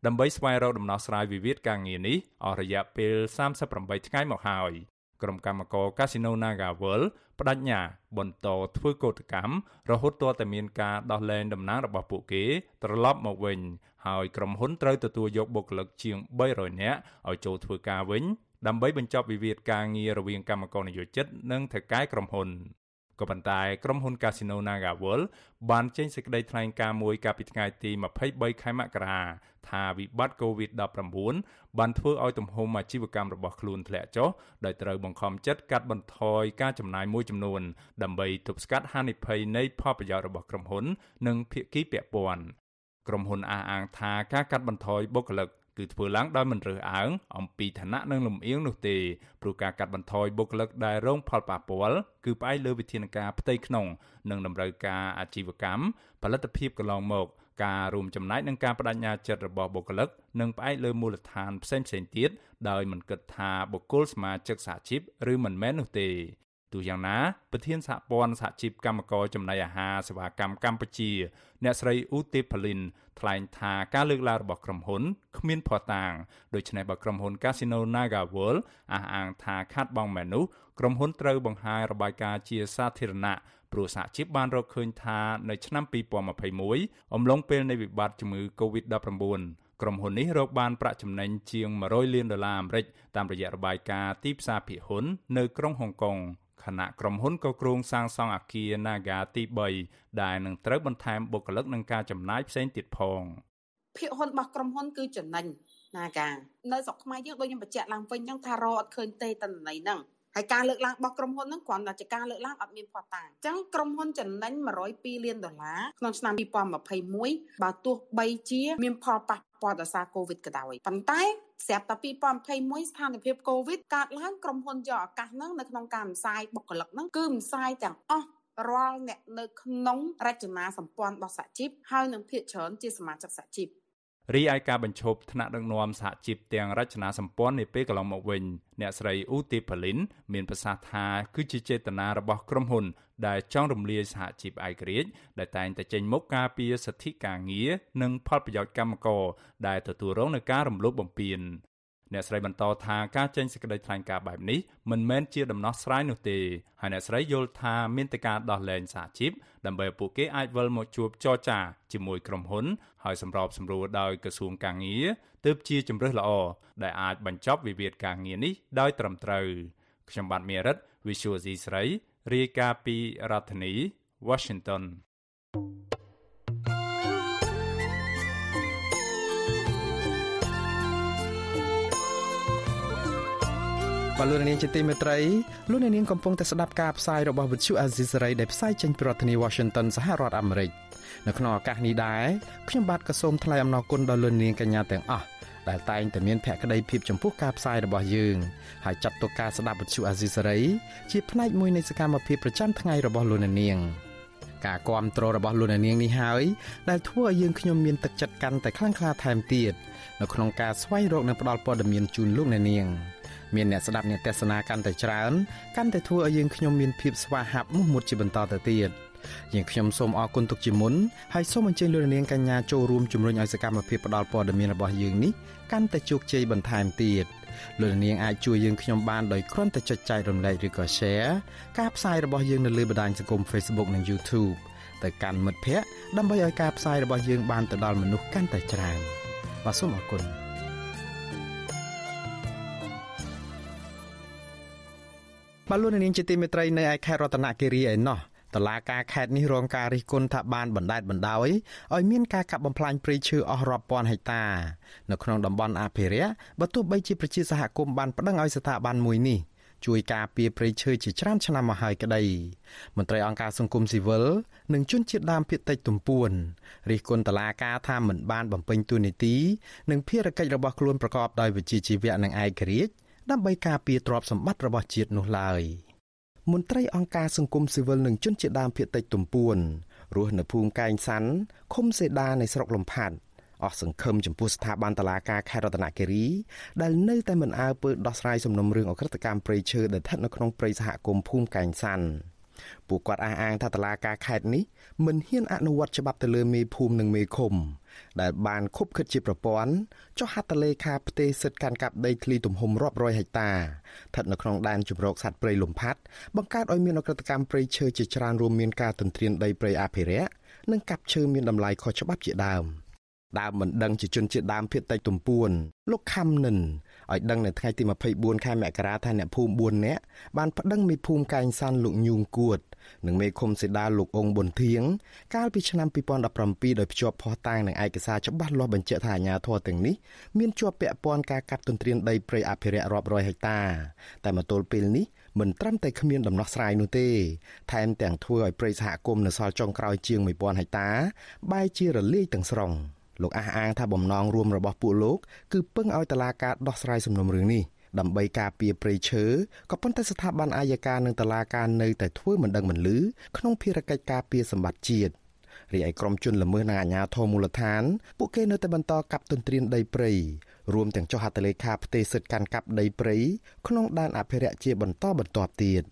ដើម្បីស្វែងរកដំណោះស្រាយវិវាទការងារនេះអស់រយៈពេល38ថ្ងៃមកហើយក្រុមកម្មករ Casino Naga World បដិញ្ញាបន្តធ្វើកោតកម្មរហូតទាល់តែមានការដោះលែងតំណែងរបស់ពួកគេត្រឡប់មកវិញ ហើយក្រុមហ៊ុនត្រូវទទួលយកបុគ្គលិកជាង300នាក់ឲ្យចូលធ្វើការវិញដើម្បីបញ្ចប់វិវាទការងាររវាងកម្មករនយោជិត និងថៅកែក្រុមហ៊ុន ក៏ប៉ុន្តែក្រុមហ៊ុន Casino NagaWorld បានចេញសេចក្តីថ្លែងការណ៍មួយកាលពីថ្ងៃទី23ខែមករាថាវិបត្តិ COVID-19 បានធ្វើឲ្យទំហំអាជីវកម្មរបស់ខ្លួនធ្លាក់ចុះដោយត្រូវបង្ខំចិត្តកាត់បន្ថយការចំណាយមួយចំនួនដើម្បីទប់ស្កាត់ហានិភ័យនៃផលប្រយោជន៍របស់ក្រុមហ៊ុន និងភាគីពាក់ព័ន្ធក្រុមហ៊ុនអះអាងថាការកាត់បន្ថយបុគ្គលិកគឺធ្វើឡើងដោយមិនរើសអើងអំពីឋានៈនិងលំអៀងនោះទេព្រោះការកាត់បន្ថយបុគ្គលិកដែលរងផលប៉ះពាល់គឺផ្អែកលើវិធានការផ្ទៃក្នុង និងតម្រូវការអាជីវកម្មផលិតភាពកន្លងមកការរួមចំណែកនឹងការបដិញ្ញាចិត្តរបស់បុគ្គលិកនិងផ្អែកលើមូលដ្ឋានផ្សេងៗទៀតដោយមិនគិតថាបុគ្គលសមាជិកសហជីពឬមិនមែននោះទេ ទោះយ៉ាងណាប្រធានសហព័ន្ធសហជីពកម្មករចំណីអាហារសេវាកម្មកម្ពុជា អ្នកស្រីអ៊ូទេផលីនថ្លែងថាការលើកឡើងរបស់ក្រុមហ៊ុនគ្មានភស្តុតាងដូច្នេះបើក្រុមហ៊ុន Casino Naga World អះអាងថាខាត់បងមែននោះក្រុមហ៊ុនត្រូវបង្ហាញរបាយការណ៍ជាសាធារណៈព្រោះសហជីពបានរកឃើញថានៅឆ្នាំ2021អំឡុងពេលនៃវិបត្តិជំងឺ Covid-19 ក្រុមហ៊ុននេះរកបានប្រាក់ចំណេញជាង100លានដុល្លារអាមេរិកតាមរយៈរបាយការណ៍ទីផ្សារភាគហ៊ុននៅក្រុងហុងកុង ខណៈក្រុមហ៊ុនក៏គ្រោងសាងសង់អគារ Naga ទី3ដែលនឹងត្រូវបន្ថែមបុគ្គលិកនិងការចំណាយផ្សេងទៀតផងភាគហ៊ុនរបស់ក្រុមហ៊ុនគឺចំណេញ Naga នៅស្រុកខ្មែរយើងដូចខ្ញុំបញ្ជាក់ឡើងវិញចឹងថារកអត់ឃើញទេតន័យហ្នឹង ហើយការលើកឡើងរបស់ក្រុមហ៊ុនហ្នឹងគ្រាន់តែជាការលើកឡើងអត់មានផតាំងអញ្ចឹងក្រុមហ៊ុនចំណេញ102លានដុល្លារក្នុងឆ្នាំ2021បើទោះបីជា មានផលប៉ះពាល់ដោយសារ COVID ក៏ដោយប៉ុន្តែស្រាប់តែ2021ស្ថានភាព COVID កើតឡើងក្រុមហ៊ុនយកឱកាសហ្នឹងនៅក្នុងការផ្សាយបុគ្គលិកហ្នឹងគឺផ្សាយទាំងអស់រាល់អ្នកនៅក្នុងរចនាសម្ព័ន្ធរបស់សហជីពហើយនឹងភាគច្រើនជាសមាជិកសហជីព រីឯការបញ្ឈប់ថ្នាក់ដឹកនាំសហជីពទាំងរចនាសម្ព័ន្ធនាពេលកន្លងមកវិញអ្នកស្រីអ៊ូទីប៉ាលីនមានប្រសាសន៍ថាគឺជាចេតនារបស់ក្រុមហ៊ុន ដែលចង់រំលាយសហជីពឯករាជ្យដែលតែងតែចេញមុខការពារសិទ្ធិការងារនិងផលប្រយោជន៍កម្មករដែលទទួលរងនឹងការរំលោភបំពាន អ្នកស្រីបន្តថាការចេញសេចក្តីថ្លែងការណ៍បែបនេះមិនមែនជាដំណោះស្រាយនោះទេហើយអ្នកស្រីយល់ថាមានតែការដោះលែងសហជីពដើម្បីឲ្យពួកគេអាចវិលមកជួបចរចាជាមួយក្រុមហ៊ុនហើយសម្របសម្រួលដោយក្រសួងកាងារទើបជាជំរើសល្អដែលអាចបញ្ចប់វិវាទការងារនេះដោយត្រឹមត្រូវខ្ញុំបាទមេរិត Visual C ស្រីរាយការណ៍ពីរដ្ឋធានី Washington បាទលោកនាងជាទីមេត្រីលោកនាងកំពុងតែស្ដាប់ការផ្សាយរបស់វិទ្យុអាស៊ីសេរីដែលផ្សាយចេញពីរដ្ឋធានី Washington សហរដ្ឋអាមេរិកនៅក្នុងឱកាសនេះដែរខ្ញុំបាទក៏សូមថ្លែងអំណរគុណដល់លោកនាងកញ្ញាទាំងអស់ដែលតែងតែមានភក្ដីភាពចំពោះការផ្សាយរបស់យើងហើយចាត់ទុកការស្ដាប់វិទ្យុអាស៊ីសេរីជាផ្នែកមួយនៃសកម្មភាពប្រចាំថ្ងៃរបស់លោកនាងការគ្រប់គ្រងរបស់លោកនាងនេះហើយដែលធ្វើឲ្យយើងខ្ញុំមានទឹកចិត្តកាន់តែខ្លាំងក្លាថែមទៀតនៅក្នុងការស្វែងរកនិងផ្តល់ព័ត៌មានជូនលោកនាង មានអ្នកស្ដាប់អ្នកទេសនាកាន់តែច្រើនកាន់តែធ្វើឲ្យយើងខ្ញុំមានភាពស្វាហាប់មោះមុតជាបន្តទៅទៀតយើងខ្ញុំសូមអរគុណទុកជាមុនហើយសូមអញ្ជើញលោកនាងកញ្ញាចូលរួមជំរុញឲ្យសកម្មភាពផ្តល់ព័ត៌មានរបស់យើងនេះកាន់តែជោគជ័យបន្ថែមទៀតលោកនាងអាចជួយយើងខ្ញុំបានដោយគ្រាន់តែចុចចែករំលែកឬក៏ Share ការផ្សាយរបស់យើងនៅលើបណ្ដាញសង្គម Facebook និង YouTube ទៅកាន់មិត្តភ័ក្តិដើម្បីឲ្យការផ្សាយរបស់យើងបានទៅដល់មនុស្សកាន់តែច្រើនបាទសូមអរគុណ បាទលោកនាងជាទីមេត្រីនៅឯខេត្តរតនគិរីឯណោះតឡាការខេត្តនេះរងការរិះគន់ថាបានបណ្តែតបណ្តោយឲ្យមានការកាប់បំផ្លាញព្រៃឈើអស់រាប់ពាន់ហិកតានៅក្នុងតំបន់អភិរក្សបើទោះបីជាប្រជាសហគមន៍បានប្តឹងឲ្យស្ថាប័នមួយនេះជួយការពារព្រៃឈើជាច្រើនឆ្នាំមកហើយក្តីមន្ត្រីអង្គការសង្គមស៊ីវិលនិងជនជាតិដើមភាគតិចទំពួនរិះគន់តឡាការថាមិនបានបំពេញតួនាទីនិងភារកិច្ចរបស់ខ្លួនប្រកបដោយវិជ្ជាជីវៈនិងឯករាជ្យ ដើម្បីការពារទ្រព្យសម្បត្តិរបស់ជាតិនោះឡើយមន្ត្រីអង្គការសង្គមស៊ីវិលនិងជនជាតិដើមភាគតិចទំពួនរស់នៅភូមិកែងសាន់ឃុំសេដានៃស្រុកលំផាត់អស់សង្ឃឹមចំពោះស្ថាប័នតុលាការខេត្តរតនគិរីដែលនៅតែមិនអើពើដោះស្រាយសំណុំរឿងអក្រិតកម្មព្រៃឈើដែលស្ថិតនៅក្នុងព្រៃសហគមន៍ភូមិកែងសាន់ពួកគាត់អះអាងថាតុលាការខេត្តនេះមិនហ៊ានអនុវត្តច្បាប់ទៅលើមេភូមិនិងមេឃុំ ដែលបានខុបខិតជាប្រព័ន្ធចុះហត្ថលេខាផ្ទេរសិទ្ធិកាន់កាប់ដីធ្លីទំហំរាប់រយហិកតាស្ថិតនៅក្នុងដែនជម្រកសត្វព្រៃលំផាត់បង្កើតឲ្យមានអក្រិតកម្មព្រៃឈើជាច្រើនរួមមានការទន្ទ្រានដីព្រៃអភិរក្សនិងកាប់ឈើមានតម្លៃខុសច្បាប់ជាដើម ដើមមិនដឹងជាជនជាតិដើមភាគតិចទំពួនលោកខំនិនឲ្យដឹងនៅថ្ងៃទី24ខែមករាថាអ្នកភូមិ4នាក់បានប្តឹងមេភូមិកែងសានលោកញូងគួតនិងមេឃុំសេដាលោកអងប៊ុនធៀងកាលពីឆ្នាំ2017ដោយភ្ជាប់ភស្តុតាងនិងឯកសារច្បាស់លាស់បញ្ជាក់ថាអាញាធរទាំងនេះមានជាប់ពាក់ព័ន្ធការកាប់ទន្ទ្រានដីព្រៃអភិរក្សរាប់រយហិកតាតែមកទល់ពេលនេះមិនត្រឹមតែគ្មានដំណោះស្រាយនោះទេថែមទាំងធ្វើឲ្យព្រៃសហគមន៍នៅសល់ចុងក្រោយជាង1000ហិកតាបែរជារលាយទាំងស្រុង លោកអះអាងថាបំណងរួមរបស់ពួកលោក គឺពឹងឲ្យតឡាការដោះស្រាយសំណុំរឿងនេះដើម្បីការពារព្រៃឈើក៏ប៉ុន្តែស្ថាប័នអាយកានិងតឡាការនៅតែធ្វើមិនដឹងមិនលឺក្នុងភារកិច្ចការពារសម្បត្តិជាតិរីឯក្រុមជនល្មើសនិងអាជ្ញាធរមូលដ្ឋានពួកគេនៅតែបន្តកាប់ទន្ទ្រានដីព្រៃរួមទាំងចុះហត្ថលេខាផ្ទេរសិទ្ធិកាន់កាប់ដីព្រៃក្នុងដែនអភិរក្សជាបន្តបន្ទាប់ទៀត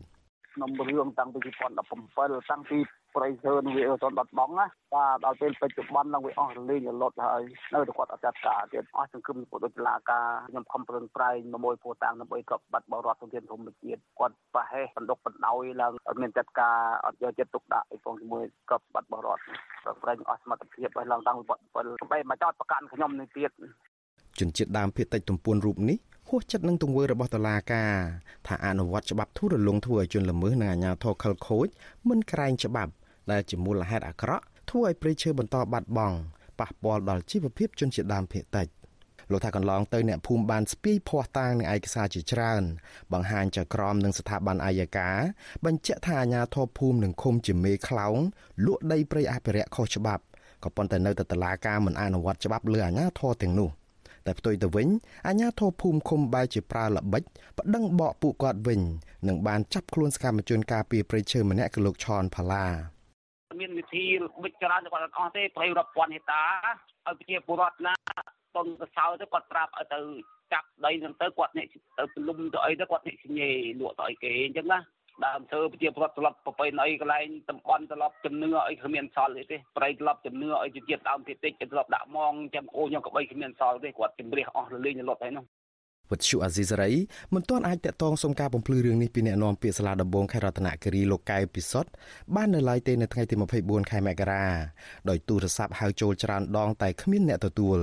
ក្នុងរឿងតាំងពី2017តាំងពី ប្រៃឈើនឹងវាអត់បាត់បង់ណាបាទដល់ពេលបច្ចុប្បន្ននឹងវាអស់រលីងរលត់ហើយនៅតែគាត់អត់ចាត់ការទៀតអស់សង្គមពុទ្ធតុលាការខ្ញុំខំប្រឹងប្រែងមួយពោតាំងដើម្បីកប់បាត់បរដ្ឋធនធានធម្មជាតិគាត់ប្រហែសបណ្ដុកបណ្ដោយឡើងអត់មានចាត់ការអត់យកចិត្តទុកដាក់ឯផងជាមួយកប់បាត់បរដ្ឋប្រឹងប្រែងអស់សមត្ថភាពឲ្យឡើងតាំងពី7បីមកចោតប្រកាន់ខ្ញុំនេះទៀតជនជាតិដើមភាគតិចទំពួនរូបនេះ ហួសចិត្តនឹងទង្វើរបស់តុលាការថាអនុវត្តច្បាប់ធូររលុងធ្វើឲ្យជនល្មើសនិងអាជ្ញាធរខលខូចមិនក្រែងច្បាប់ដែលជាមូលហេតុអាក្រក់ធ្វើឲ្យព្រៃឈើបន្តបាត់បង់ប៉ះពាល់ដល់ជីវភាពជនជាតិដើមភាគតិចលោកថាកន្លងទៅអ្នកភូមិបានស្ពាយភ័ស្តុតាងនឹងឯកសារជាច្រើន បង្ហាញចក្រមនឹងស្ថាប័នអាយកាបញ្ជាក់ថាអាជ្ញាធរភូមិនឹងឃុំជាមេខ្លោងលក់ដីព្រៃអភិរក្សខុសច្បាប់ក៏ប៉ុន្តែនៅតែតឡាការមិនអនុវត្តច្បាប់លើអាជ្ញាធរទាំងនោះ តែផ្ទុយទៅវិញអាជ្ញាធរភូមិឃុំបែរជាប្រើល្បិចប្តឹងបកពួកគាត់វិញនិងបានចាប់ខ្លួនសកម្មជនការពារព្រៃឈើម្នាក់គឺលោកឆនផាឡាមានវិធីបិទច្រើនគាត់អត់អស់ទេប្រៃរាប់ពាន់ហិតាឲ្យប្រជាពលរដ្ឋណាតុនកសោទៅគាត់ប្រាប់ឲ្យទៅចាប់ដីហ្នឹងទៅគាត់នេះទៅពលុំទៅអីទៅគាត់នេះញេលក់ទៅអីគេអញ្ចឹងណា ដើមធ្វើប្រជាពលរដ្ឋត្រឡប់ប្រពៃណីកន្លែងតំបន់ត្រឡប់ជំនឿអីគ្មានសល់ទេប្រៃត្រឡប់ជំនឿអីជាតិដើមភាគតិចត្រឡប់ដាក់ម៉ងចាំអូខ្ញុំក៏បីគ្មានសល់ទេគាត់ជំរះអស់រលេងរលត់ហើយនោះ វិទ្យុអាស៊ីសេរីមិនទាន់អាចតាក់ទងសុំការបំភ្លឺរឿងនេះពីអ្នកនាំពាក្យសាលាដំបងខេត្តរតនគិរីលោកកែវពិសុទ្ធបាននៅឡើយទេនៅថ្ងៃទី24ខែមករាដោយទូរស័ព្ទហៅចូលច្រើនដងតែគ្មានអ្នកទទួល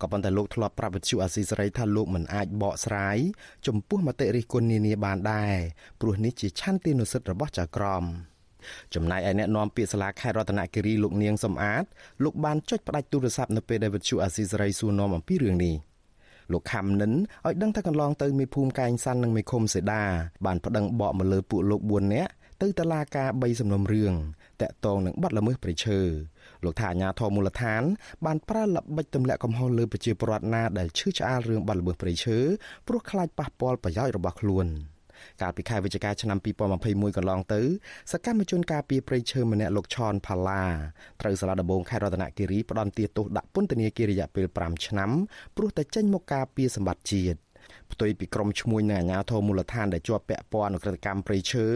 ក៏ប៉ុន្តែលោកធ្លាប់ប្រាប់វិទ្យុអាស៊ីសេរីថាលោកមិនអាចបកស្រាយចំពោះមតិរិះគន់នានាបានដែរព្រោះនេះជាឆន្ទានុសិទ្ធិរបស់ចៅក្រមចំណែកឯអ្នកនាំពាក្យសាលាខេត្តរតនគិរីលោកនាងសំអាតលោកបានចុចផ្ដាច់ទូរស័ព្ទនៅពេលដែលវិទ្យុអាស៊ីសេរីសួរនាំអំពីរឿងនេះ លោកខំនិនឲ្យដឹងថាកន្លងទៅមេភូមិកែងសាន់និងមេឃុំសេដាបានប្តឹងបកមកលើពួកលោក4នាក់ទៅតុលាការ3សំណុំរឿងតាក់ទងនឹងបាត់ល្មើសព្រៃឈើលោកថាអាញាធរមូលដ្ឋាន បានប្រើល្បិចទម្លាក់កំហុសលើប្រជាពលរដ្ឋណាដែលឈឺឆ្អាលរឿងបាត់ល្មើសព្រៃឈើព្រោះខ្លាចប៉ះពាល់ប្រយោជន៍របស់ខ្លួន។ កាលពីខែវិច្ឆិកាឆ្នាំ2021កន្លងទៅសកម្មជនការពារព្រៃឈើម្នាក់លោកឆនផាឡាត្រូវសាលាដំបងខេត្តរតនគិរីផ្ដន្ទាទោសដាក់ពន្ធនាគាររយៈពេល5ឆ្នាំព្រោះតែចេញមកការពារសម្បត្តិជាតិផ្ទុយពីក្រមឈ្មួញនិងអាជ្ញាធរមូលដ្ឋានដែលជាប់ពាក់ព័ន្ធនឹងក្រតកម្មព្រៃឈើ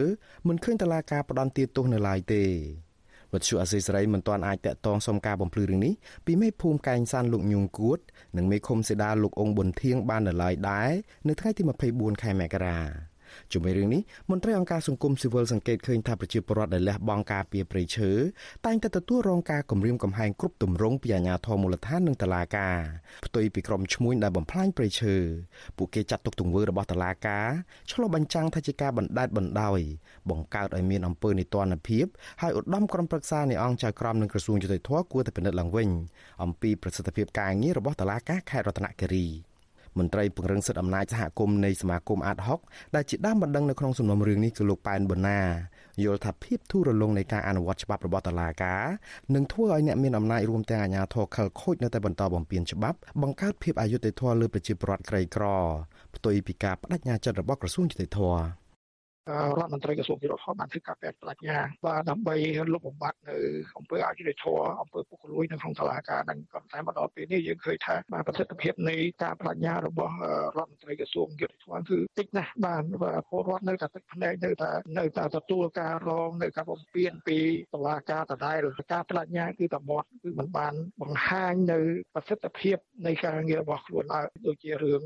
មិនឃើញតឡាការផ្ដន្ទាទោសនៅឡើយទេវត្តជអសីសេរីមិនទាន់អាចតាក់ទងសុំការបំភ្លឺរឿងនេះពីមេភូមិកែងសានលោកញូងគួត និងមេឃុំសេដាលោកអងប៊ុនធៀងបាននៅឡើយដែរនៅថ្ងៃទី24ខែមករា ជាមួយរឿងនេះមន្ត្រីអង្គការសង្គមស៊ីវិលសង្កេតឃើញថាប្រជាពលរដ្ឋដែលលះបង់ការពារព្រៃឈើតែងតែទទួលរងការគំរាមកំហែងគ្រប់ទម្រង់ពីអាជ្ញាធរមូលដ្ឋាននិងតុលាការផ្ទុយពីក្រុមឈ្មួញដែលបំផ្លាញព្រៃឈើពួកគេចាត់ទុកទង្វើរបស់តុលាការឆ្លុះបញ្ចាំងថាជាការបណ្តែតបណ្តោយបង្កើតឲ្យមានអំពើនីតិរដ្ឋភាពហើយឧត្តមក្រុមប្រឹក្សានៃអង្គចៅក្រមនិងក្រសួងយុតិធធគួរតែពិនិត្យឡើងវិញអំពីប្រសិទ្ធភាពការងាររបស់តុលាការខេត្តរតនគិរី មន្ត្រីពង្រឹងសិទ្ធិអំណាចសហគមន៍នៃសមាគមអាតហុកដែលជាដើមបណ្ដឹងនៅក្នុងសំណុំរឿងនេះគឺលោកប៉ែនបូណាយល់ថាភាពធូររលុងនៃការអនុវត្តច្បាប់របស់តុលាការនឹងធ្វើឲ្យអ្នកមានអំណាចរួមទាំងអាជ្ញាធរខលខូចនៅតែបន្តបំពានច្បាប់បង្កើតភាពអយុត្តិធម៌លើប្រជាពលរដ្ឋក្រីក្រផ្ទុយពីការបដិញ្ញាចិត្តរបស់ក្រសួងយុតិធធម៌ រដ្ឋមន្ត្រីក្រសួងយុទ្ធសាស្ត្របានធ្វើការប្រតិញ្ញាបាទដើម្បីលុបបំបាត់នៅអង្គើអយុធធម៌អង្គើពុករលួយនៅក្នុងសាលាការនឹងក៏តែមកដល់ពេលនេះយើងឃើញថាបាទប្រសិទ្ធភាពនៃការបដិញ្ញារបស់រដ្ឋមន្ត្រីក្រសួងយុទ្ធសាស្ត្រគឺតិចណាស់បាទពលរដ្ឋនៅតែទឹកភ្នែកនៅតែនៅតែទទួលការរងនៅការបំពេញពីសាលាការដដែលការបដិញ្ញាគឺតែមាត់គឺមិនបានបង្ហាញនៅប្រសិទ្ធភាពនៃការងាររបស់ខ្លួនឲ្យដូចជារឿង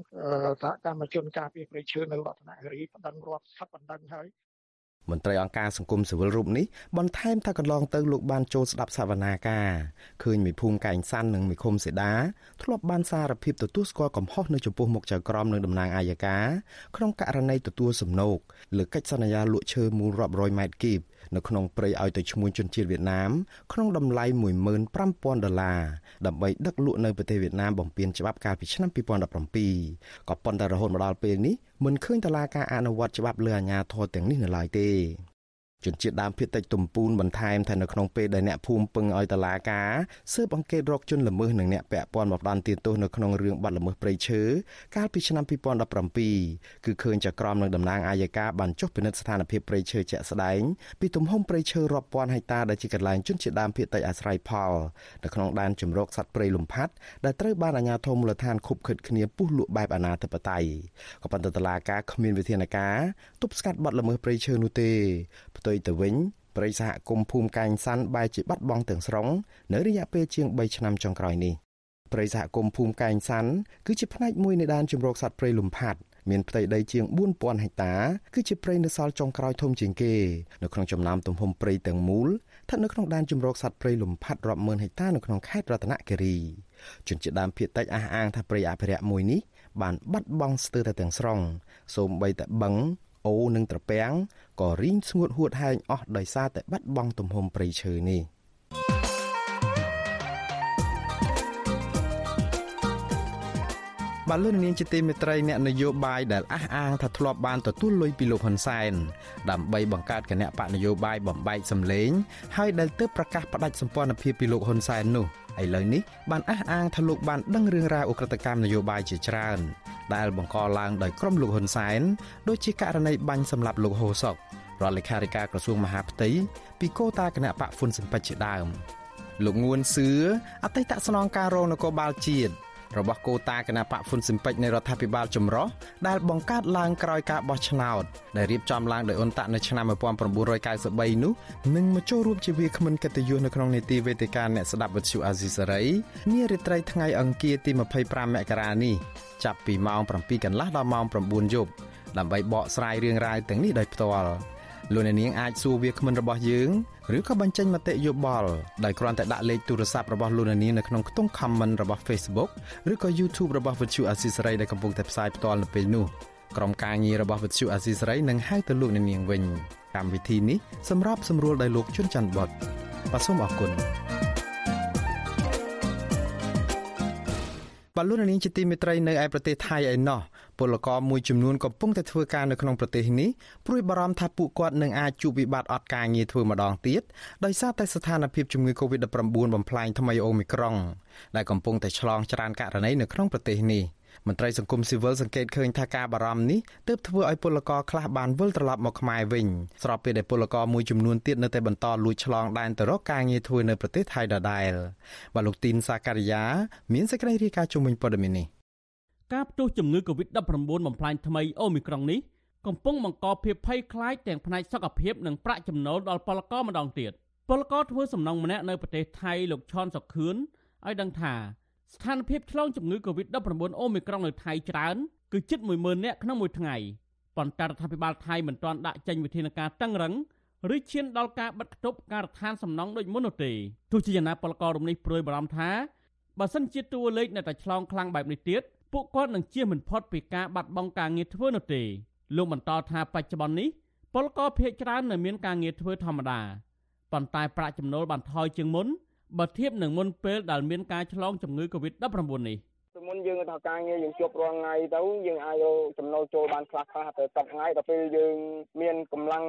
សហកម្មជនការពីប្រៃឈើនៅរតនគិរីបណ្ដឹងរដ្ឋសັບបណ្ដឹងហើយមន្ត្រីអង្គការសង្គមស៊ីវិលរូបនេះបន្ថែមថាកន្លងទៅលោកបានចូលស្ដាប់សវនាការឃើញមេភូមិកែងសាន់និងមេឃុំសេដាធ្លាប់បានសារភាពទទួលស្គាល់កំហុសនៅចំពោះមុខចៅក្រមនិងតំណាងអាយកាក្នុងករណីទទួលសំណូកលើកិច្ចសន្យាលក់ឈើមូលរាប់រយម៉ែត្រគីបនៅក្នុងព្រៃឲ្យទៅឈ្មួញជនជាតិវៀតណាមក្នុងតម្លៃ15000ដុល្លារដើម្បីដឹកលក់នៅប្រទេសវៀតណាមបំពេញច្បាប់កាលពីឆ្នាំ2017ក៏ប៉ុន្តែរហូតមកដល់ពេលនេះ មិនឃើញតឡាការអនុវត្តច្បាប់លើអាជ្ញាធរទាំងនេះនៅឡើយទេ ជនជាតិដើមភាគតិចទំពូនបន្ថែមថានៅក្នុងពេលដែលអ្នកភូមិពឹងឲ្យតឡាការស៊ើបអង្កេតរកជនល្មើសនិងអ្នកពាក់ព័ន្ធមកផ្ដន់ទាទោសនៅក្នុងរឿងបាត់ល្មើសព្រៃឈើកាលពីឆ្នាំ2017គឺឃើញចក្រមនឹងតំណាងអាយកាបានចុះពិនិត្យស្ថានភាពព្រៃឈើជាក់ស្ដែងពីទំហំព្រៃឈើរាប់ពាន់ហិកតាដែលជាកន្លែងជនជាតិដើមភាគតិចអាស្រ័យផលនៅក្នុងដែនជំរកសត្វព្រៃលំផាត់ដែលត្រូវបានអាជ្ញាធរមូលដ្ឋានខុបខិតគ្នាពុះលក់បែបអនាធិបតេយ្យក៏ប៉ុន្តែតឡាការគ្មានវិធានការទប់ស្កាត់បាត់ល្មើសព្រៃឈើនោះទេផ្ទុយទៅវិញព្រៃសហគមន៍ភូមិកាញ់សាន់បែរជាបាត់បង់ទាំងស្រុងនៅរយៈពេលជាង3ឆ្នាំចុងក្រោយនេះព្រៃសហគមន៍ភូមិកាញ់សាន់គឺជាផ្នែកមួយនៃដែនជម្រកសត្វព្រៃលំផាត់មានផ្ទៃដីជាង4000ហិកតាគឺជាព្រៃនៅសល់ចុងក្រោយធំជាងគេនៅក្នុងចំណោមទំហំព្រៃទាំងមូលស្ថិតនៅក្នុងដែនជម្រកសត្វព្រៃលំផាត់រាប់ម៉ឺនហិកតានៅក្នុងខេត្តរតនគិរីជនជាតិដើមភាគតិចអះអាងថាព្រៃអភិរក្សមួយនេះបានបាត់បង់ស្ទើរតែទាំងស្រុងសូម្បីតែបឹង អូនិងត្រពាំងក៏រីងស្ងួតហួតហែងអស់ដោយសារតែបាត់បង់ទំហំព្រៃឈើនេះ បានលោកនាងជាទីមេត្រីអ្នកនយោបាយដែលអះអាងថាធ្លាប់បានទទួលលុយពីលោកហ៊ុនសែនដើម្បីបង្កើតគណៈបកនយោបាយបំបែកសម្លេងហើយដែលទើបប្រកាសផ្ដាច់សម្ព័ន្ធភាពពីលោកហ៊ុនសែននោះឥឡូវនេះបានអះអាងថាលោកបានដឹងរឿងរ៉ាវអ ுக ្រិតកម្មនយោបាយជាច្រើន ដែលបង្កឡើងដោយក្រុមលោកហ៊ុនសែនដូចជាករណីបាញ់សម្លាប់លោកហូសុករដ្ឋលេខាធិការក្រសួងមហាផ្ទៃពីកោតាគណៈបកហ្វុនសិនពេជ្រជាដើមលោកងួនសឿអតីតស្នងការរងនគរបាលជាតិ របស់កូតាគណៈបកហ្វុនស៊ីមពេចនៃរដ្ឋាភិបាលចម្រុះដែលបង្កើតឡើងក្រោយការបោះឆ្នោតដែលរៀបចំឡើងដោយអ៊ុនតាក់នៅឆ្នាំ1993នោះនឹងមកចូលរួមជាវាគ្មិនកិត្តិយសនៅក្នុងនីតិវេទិកាអ្នកស្ដាប់វិទ្យុអាស៊ីសេរីនារាត្រីថ្ងៃអង្គារទី25មករានេះចាប់ពីម៉ោង7កន្លះដល់ម៉ោង9យប់ដើម្បីបកស្រាយរឿងរ៉ាវទាំងនេះដោយផ្ទាល់លោកអ្នកនាងអាចសួរវាគ្មិនរបស់យើង ឬក៏បញ្ចេញមតិយោបល់ដោយគ្រាន់តែដាក់លេខទូរស័ព្ទរបស់លោកអ្នកនាងនៅក្នុងខ្ទង់ comment របស់ Facebook ឬក៏ YouTube របស់ Vuthu Asisari ដែលកំពុងតែផ្សាយផ្ទាល់នៅពេលនេះក្រុមការងាររបស់ Vuthu Asisari នឹងហៅទៅលោកអ្នកនាងវិញកម្មវិធីនេះសម្រាប់សម្រួលដោយលោកជុនច័ន្ទបតបាទសូមអរគុណបលូននាងជាទីមេត្រីនៅឯប្រទេសថៃឯណោះ ពលករមួយចំនួនកំពុងតែធ្វើការនៅក្នុងប្រទេសនេះព្រួយបារម្ភថាពួកគាត់នឹងអាចជួបវិបត្តិអត់ការងារធ្វើម្ដងទៀតដោយសារតែស្ថានភាពជំងឺ Covid-19 បំផ្លាញថ្មីអូមីក្រុងដែលកំពុងតែឆ្លងច្រើនករណីនៅក្នុងប្រទេសនេះមន្ត្រីសង្គមស៊ីវិលសង្កេតឃើញថាការបារម្ភនេះទើបធ្វើឲ្យពលករខ្លះបានវិលត្រឡប់មកខ្មែរវិញស្របពេលដែលពលករមួយចំនួនទៀតនៅតែបន្តលួចឆ្លងដែនទៅរកការងារធ្វើនៅប្រទេសថៃដដែលបាទលោកទីនសាការីយ៉ាមានសេចក្តីរាយការណ៍ជុំវិញព័ត៌មាននេះ ការផ្ទុះជំងឺ Covid-19 បំផ្លាញថ្មីអូមីក្រុងនេះកំពុងបង្កភាពភ័យខ្លាចទាំងផ្នែកសុខភាពនិងប្រាក់ចំណូលដល់ពលករម្ដងទៀតពលករធ្វើសំណង់ម្នាក់នៅប្រទេសថៃលោកឈុនសុខឿនឲ្យដឹងថាស្ថានភាពឆ្លងជំងឺ Covid-19 អូមីក្រុងនៅថៃច្រើនគឺជិត10000នាក់ក្នុងមួយថ្ងៃប៉ុន្តែរដ្ឋាភិបាលថៃមិនទាន់ដាក់ចេញវិធានការតឹងរឹងឬឈានដល់ការបិទគប់ការដ្ឋានសំណង់ដូចមុននោះទេទោះជាយ៉ាងណាពលកររំនេះព្រួយបារម្ភថាបើសិនជាតួលេខនៅតែឆ្លងខ្លាំងបែបនេះទៀត ពួកគាត់នឹងជៀសមិនផុតពីការបាត់បង់ការងារធ្វើនោះទេលោកបន្តថាបច្ចុប្បន្ននេះពលករភ័យច្រើននៅមានការងារធ្វើធម្មតាប៉ុន្តែប្រាក់ចំណូលបានថយជាងមុនបើធៀបនឹងមុនពេលដែលមានការឆ្លងជំងឺ Covid-19 នេះ មុនយើងថាការងារយើងជួបរាល់ថ្ងៃទៅយើងអាចរកចំណូលចូលបានខ្លះខ្លះទៅ10ថ្ងៃដល់ពេលយើងមានកម្លាំង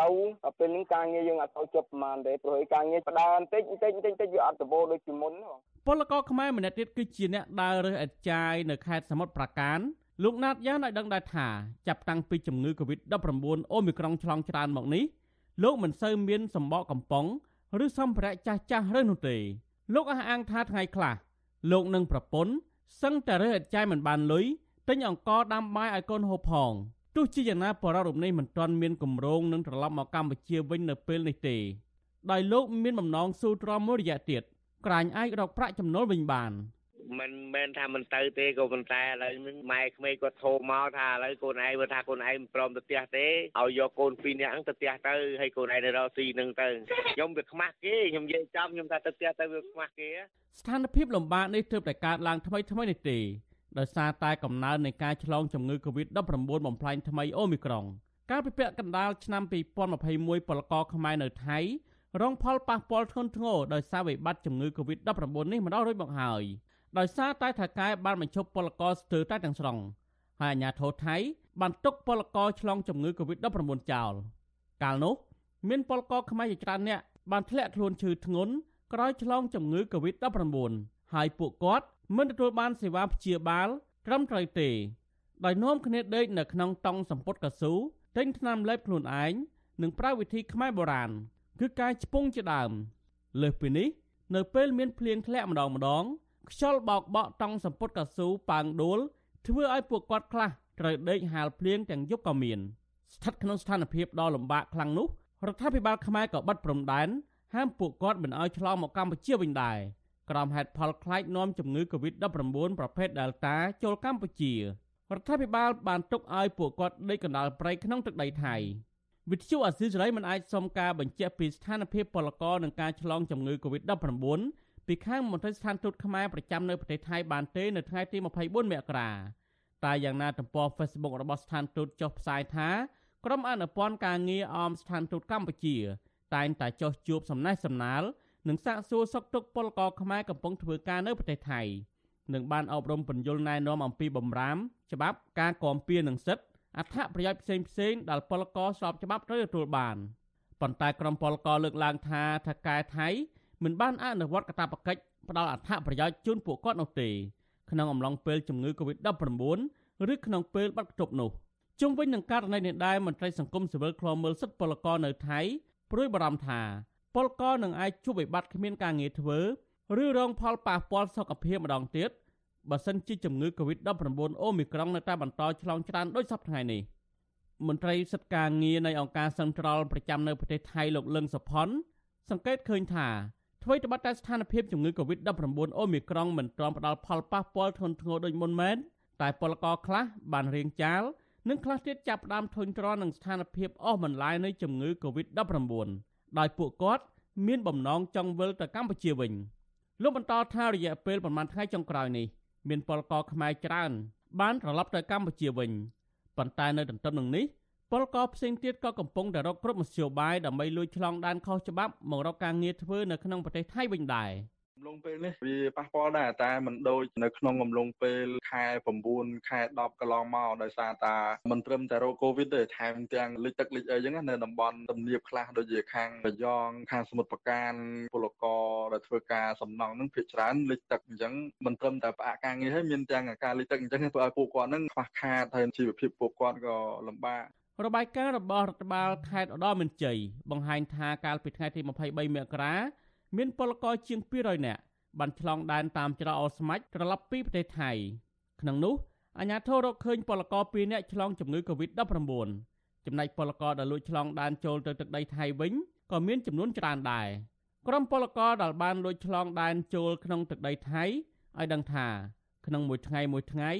ទៅដល់ពេលនេះការងារយើងអត់ទៅជប់ប្រហែលទេព្រោះឯការងារបដើបន្តិចបន្តិចបន្តិចបន្តិចវាអត់ដំបូលដូចពីមុនបងពលករខ្មែរម្នាក់ទៀតគឺជាអ្នកដើររើសអេតចាយនៅខេត្តសមុទ្រប្រាកានលោកណាតយ៉ាងឲ្យដឹងដែរថាចាប់តាំងពីជំងឺ Covid-19 អូមីក្រុងឆ្លងច្រើនមកនេះលោកមិនសូវមានសម្បកកំប៉ុងឬសម្ភារៈចាស់ចាស់រើសនោះទេលោកអះអាងថាថ្ងៃខ្លះលោកនិងប្រពន្ធ សឹងតែរើសអេតចាយមិនបានលុយទិញអង្ករដាំបាយឲ្យកូនហូបផងទោះជាយ៉ាងណាបរិររំនេះមិនទាន់មានគម្រោងនឹងត្រឡប់មកកម្ពុជាវិញនៅពេលនេះទេដោយលោកមានបំណងស៊ូទ្រាំមួយរយៈទៀតក្រាញអាចរកប្រាក់ចំណូលវិញបាន មិនមែនថាមិនទៅទេក៏ប៉ុន្តែឥឡូវនេះម៉ែក្មេងគាត់ធោមកថាឥឡូវកូនឯងបើថាកូនឯងមិនព្រមទៅផ្ទះទេឲ្យយកកូនពីរនាក់ហ្នឹងទៅផ្ទះទៅហើយកូនឯងទៅរកស៊ីហ្នឹងទៅខ្ញុំវាខ្មាស់គេខ្ញុំនិយាយចំខ្ញុំថាទៅផ្ទះទៅវាខ្មាស់គេស្ថានភាពលំបាកនេះទើបតែកើតឡើងថ្មីថ្មីនេះទេដោយសារតែកំណើននៃការឆ្លងជំងឺ Covid-19 បំផ្លាញថ្មីអូមីក្រុងកាលពីពាក់កណ្ដាលឆ្នាំ2021ពលករខ្មែរនៅថៃរងផលប៉ះពាល់ធ្ងន់ធ្ងរដោយសារវិបត្តិជំងឺ Covid-19 នេះម្ដងរួចមកហើយ ដោយសារតែថៅកែបានបញ្ឈប់ពលករស្ទើរតែទាំងស្រុងហើយអាជ្ញាធរថៃបានទុកពលករឆ្លងជំងឺ Covid-19 ចោលកាលនោះមានពលករខ្មែរជាច្រើនអ្នកបានធ្លាក់ខ្លួនឈឺធ្ងន់ក្រោយឆ្លងជំងឺ Covid-19 ហើយពួកគាត់មិនទទួលបានសេវាព្យាបាលត្រឹមត្រូវទេដោយនាំគ្នាដេកនៅក្នុងតង់សម្ពុតកស៊ូទិញថ្នាំលេបខ្លួនឯងនិងប្រើវិធីខ្មែរបុរាណគឺការឆ្ពង់ជាដើមលើសពីនេះ នៅពេលមានភ្លៀងធ្លាក់ម្ដងម្ដង ខ្យល់បោកបក់តង់សម្ពុតកស៊ូប៉ាងដួលធ្វើឲ្យពួកគាត់ខ្លះត្រូវដេកហាលភ្លៀងទាំងយប់ក៏មានស្ថិតក្នុងស្ថានភាពដ៏លំបាកខ្លាំងនោះរដ្ឋាភិបាលខ្មែរក៏បិទព្រំដែនហាមពួកគាត់មិនឲ្យឆ្លងមកកម្ពុជាវិញដែរក្រោមហេតុផលខ្លាចនាំជំងឺ Covid-19 ប្រភេទ Delta ចូលកម្ពុជារដ្ឋាភិបាលបានទុកឲ្យពួកគាត់ដេកកណ្ដាលព្រៃក្នុងទឹកដីថៃវិទ្យុអាស៊ីសេរីមិនអាចសុំការបញ្ជាក់ពីស្ថានភាពពលករនឹងការឆ្លងជំងឺ Covid-19 ពីខាងមន្ត្រីស្ថានទូតខ្មែរប្រចាំនៅប្រទេសថៃបានទេនៅថ្ងៃទី24មករាតែយ៉ាងណាទំព័រ Facebook របស់ស្ថានទូតចុះផ្សាយថាក្រុមអនុព័ន្ធការងារអមស្ថានទូតកម្ពុជា តែងតែចុះជួបសំណេះសំណាលនិងសាកសួរសុខទុក្ខពលករខ្មែរកំពុងធ្វើការនៅប្រទេសថៃនិងបានអប់រំពន្យល់ណែនាំអំពីបំរាមច្បាប់ការគាំពៀនិងសិទ្ធិអត្ថប្រយោជន៍ផ្សេងផ្សេងដែលពលករស្របច្បាប់ត្រូវទទួលបានប៉ុន្តែក្រុមពលករលើកឡើងថាថកែថៃ មិនបានអនុវត្តកាតព្វកិច្ចផ្ដល់អត្ថប្រយោជន៍ជូនពួកគាត់នោះទេក្នុងអំឡុងពេលជំងឺ Covid-19 ឬក្នុងពេលបាត់គប់នោះជុំវិញនឹងករណីនេះដែរមន្ត្រីសង្គមស៊ីវិលខ្លមមើលសិទ្ធិពលករនៅថៃព្រួយបារម្ភថាពលករនឹងអាចជួបវិបត្តិគ្មានការងារធ្វើឬរងផលប៉ះពាល់សុខភាពម្ដងទៀតបើសិនជាជំងឺ Covid-19 អូមីក្រុងនៅតែបន្តឆ្លងច្រើនដូចសពថ្ងៃនេះមន្ត្រីសិទ្ធិការងារនៃអង្គការសង្ត្រលប្រចាំនៅប្រទេសថៃលោកលឹងសុផុនសង្កេតឃើញថា អ្វីត្បិតតែស្ថានភាពជំងឺ Covid-19 អូមីក្រុងមិនទាន់ផ្ដល់ផលប៉ះពាល់ធ្ងន់ធ្ងរដូចមុនមែនតែពលករខ្លះបានរៀងចាលនិងខ្លះទៀតចាប់ផ្ដើមធុញទ្រាន់នឹងស្ថានភាពអស់បន្លាយនៃជំងឺ Covid-19 ដោយពួកគាត់មានបំណងចង់វិលទៅកម្ពុជាវិញលោកបន្តថារយៈពេលប្រមាណថ្ងៃចុងក្រោយនេះមានពលករខ្មែរច្រើនបានត្រឡប់ទៅកម្ពុជាវិញប៉ុន្តែនៅទន្ទឹមនឹងនេះ ពលករផ្សេងទៀតក៏កំពុងតែរកគ្រប់មធ្យោបាយដើម្បីលួចឆ្លងដែនខុសច្បាប់មករកការងារធ្វើនៅក្នុងប្រទេសថៃវិញដែរ។អំឡុងពេលនេះវាប៉ះពាល់ដែរតែមិនដូចនៅក្នុងអំឡុងពេលខែ9ខែ10កន្លងមកដោយសារតាមិនត្រឹមតែរោគកូវីដទេថែមទាំងលិចទឹកលិចអីចឹងនៅតំបន់ទំនាបខ្លះដូចជាខាងរយងខាងសមុទ្រប្រការពលករដែលធ្វើការសំណង់នឹងភាគច្រើនលិចទឹកអញ្ចឹងមិនត្រឹមតែផ្អាកការងារហើយមានទាំងការលិចទឹកអញ្ចឹងធ្វើឲ្យពួកគាត់នឹងខ្វះខាតហើយជីវភាពពួកគាត់ក៏លំបាក របាយការណ៍របស់រដ្ឋបាលខេត្តឧត្តរមានជ័យបង្ហាញថាកាលពីថ្ងៃទី23មករាមានពលករជាង200នាក់បានឆ្លងដែនតាមច្រកអូស្មាច់ត្រឡប់ពីប្រទេសថៃក្នុងនោះអាជ្ញាធររកឃើញពលករ2នាក់ឆ្លងជំងឺ Covid-19 ចំណែកពលករដែលលួចឆ្លងដែនចូលទៅទឹកដីថៃវិញក៏មានចំនួនច្រើនដែរក្រុមពលករដែលបានលួចឆ្លងដែនចូលក្នុងទឹកដីថៃឲ្យដឹងថាក្នុងមួយថ្ងៃមួយថ្ងៃ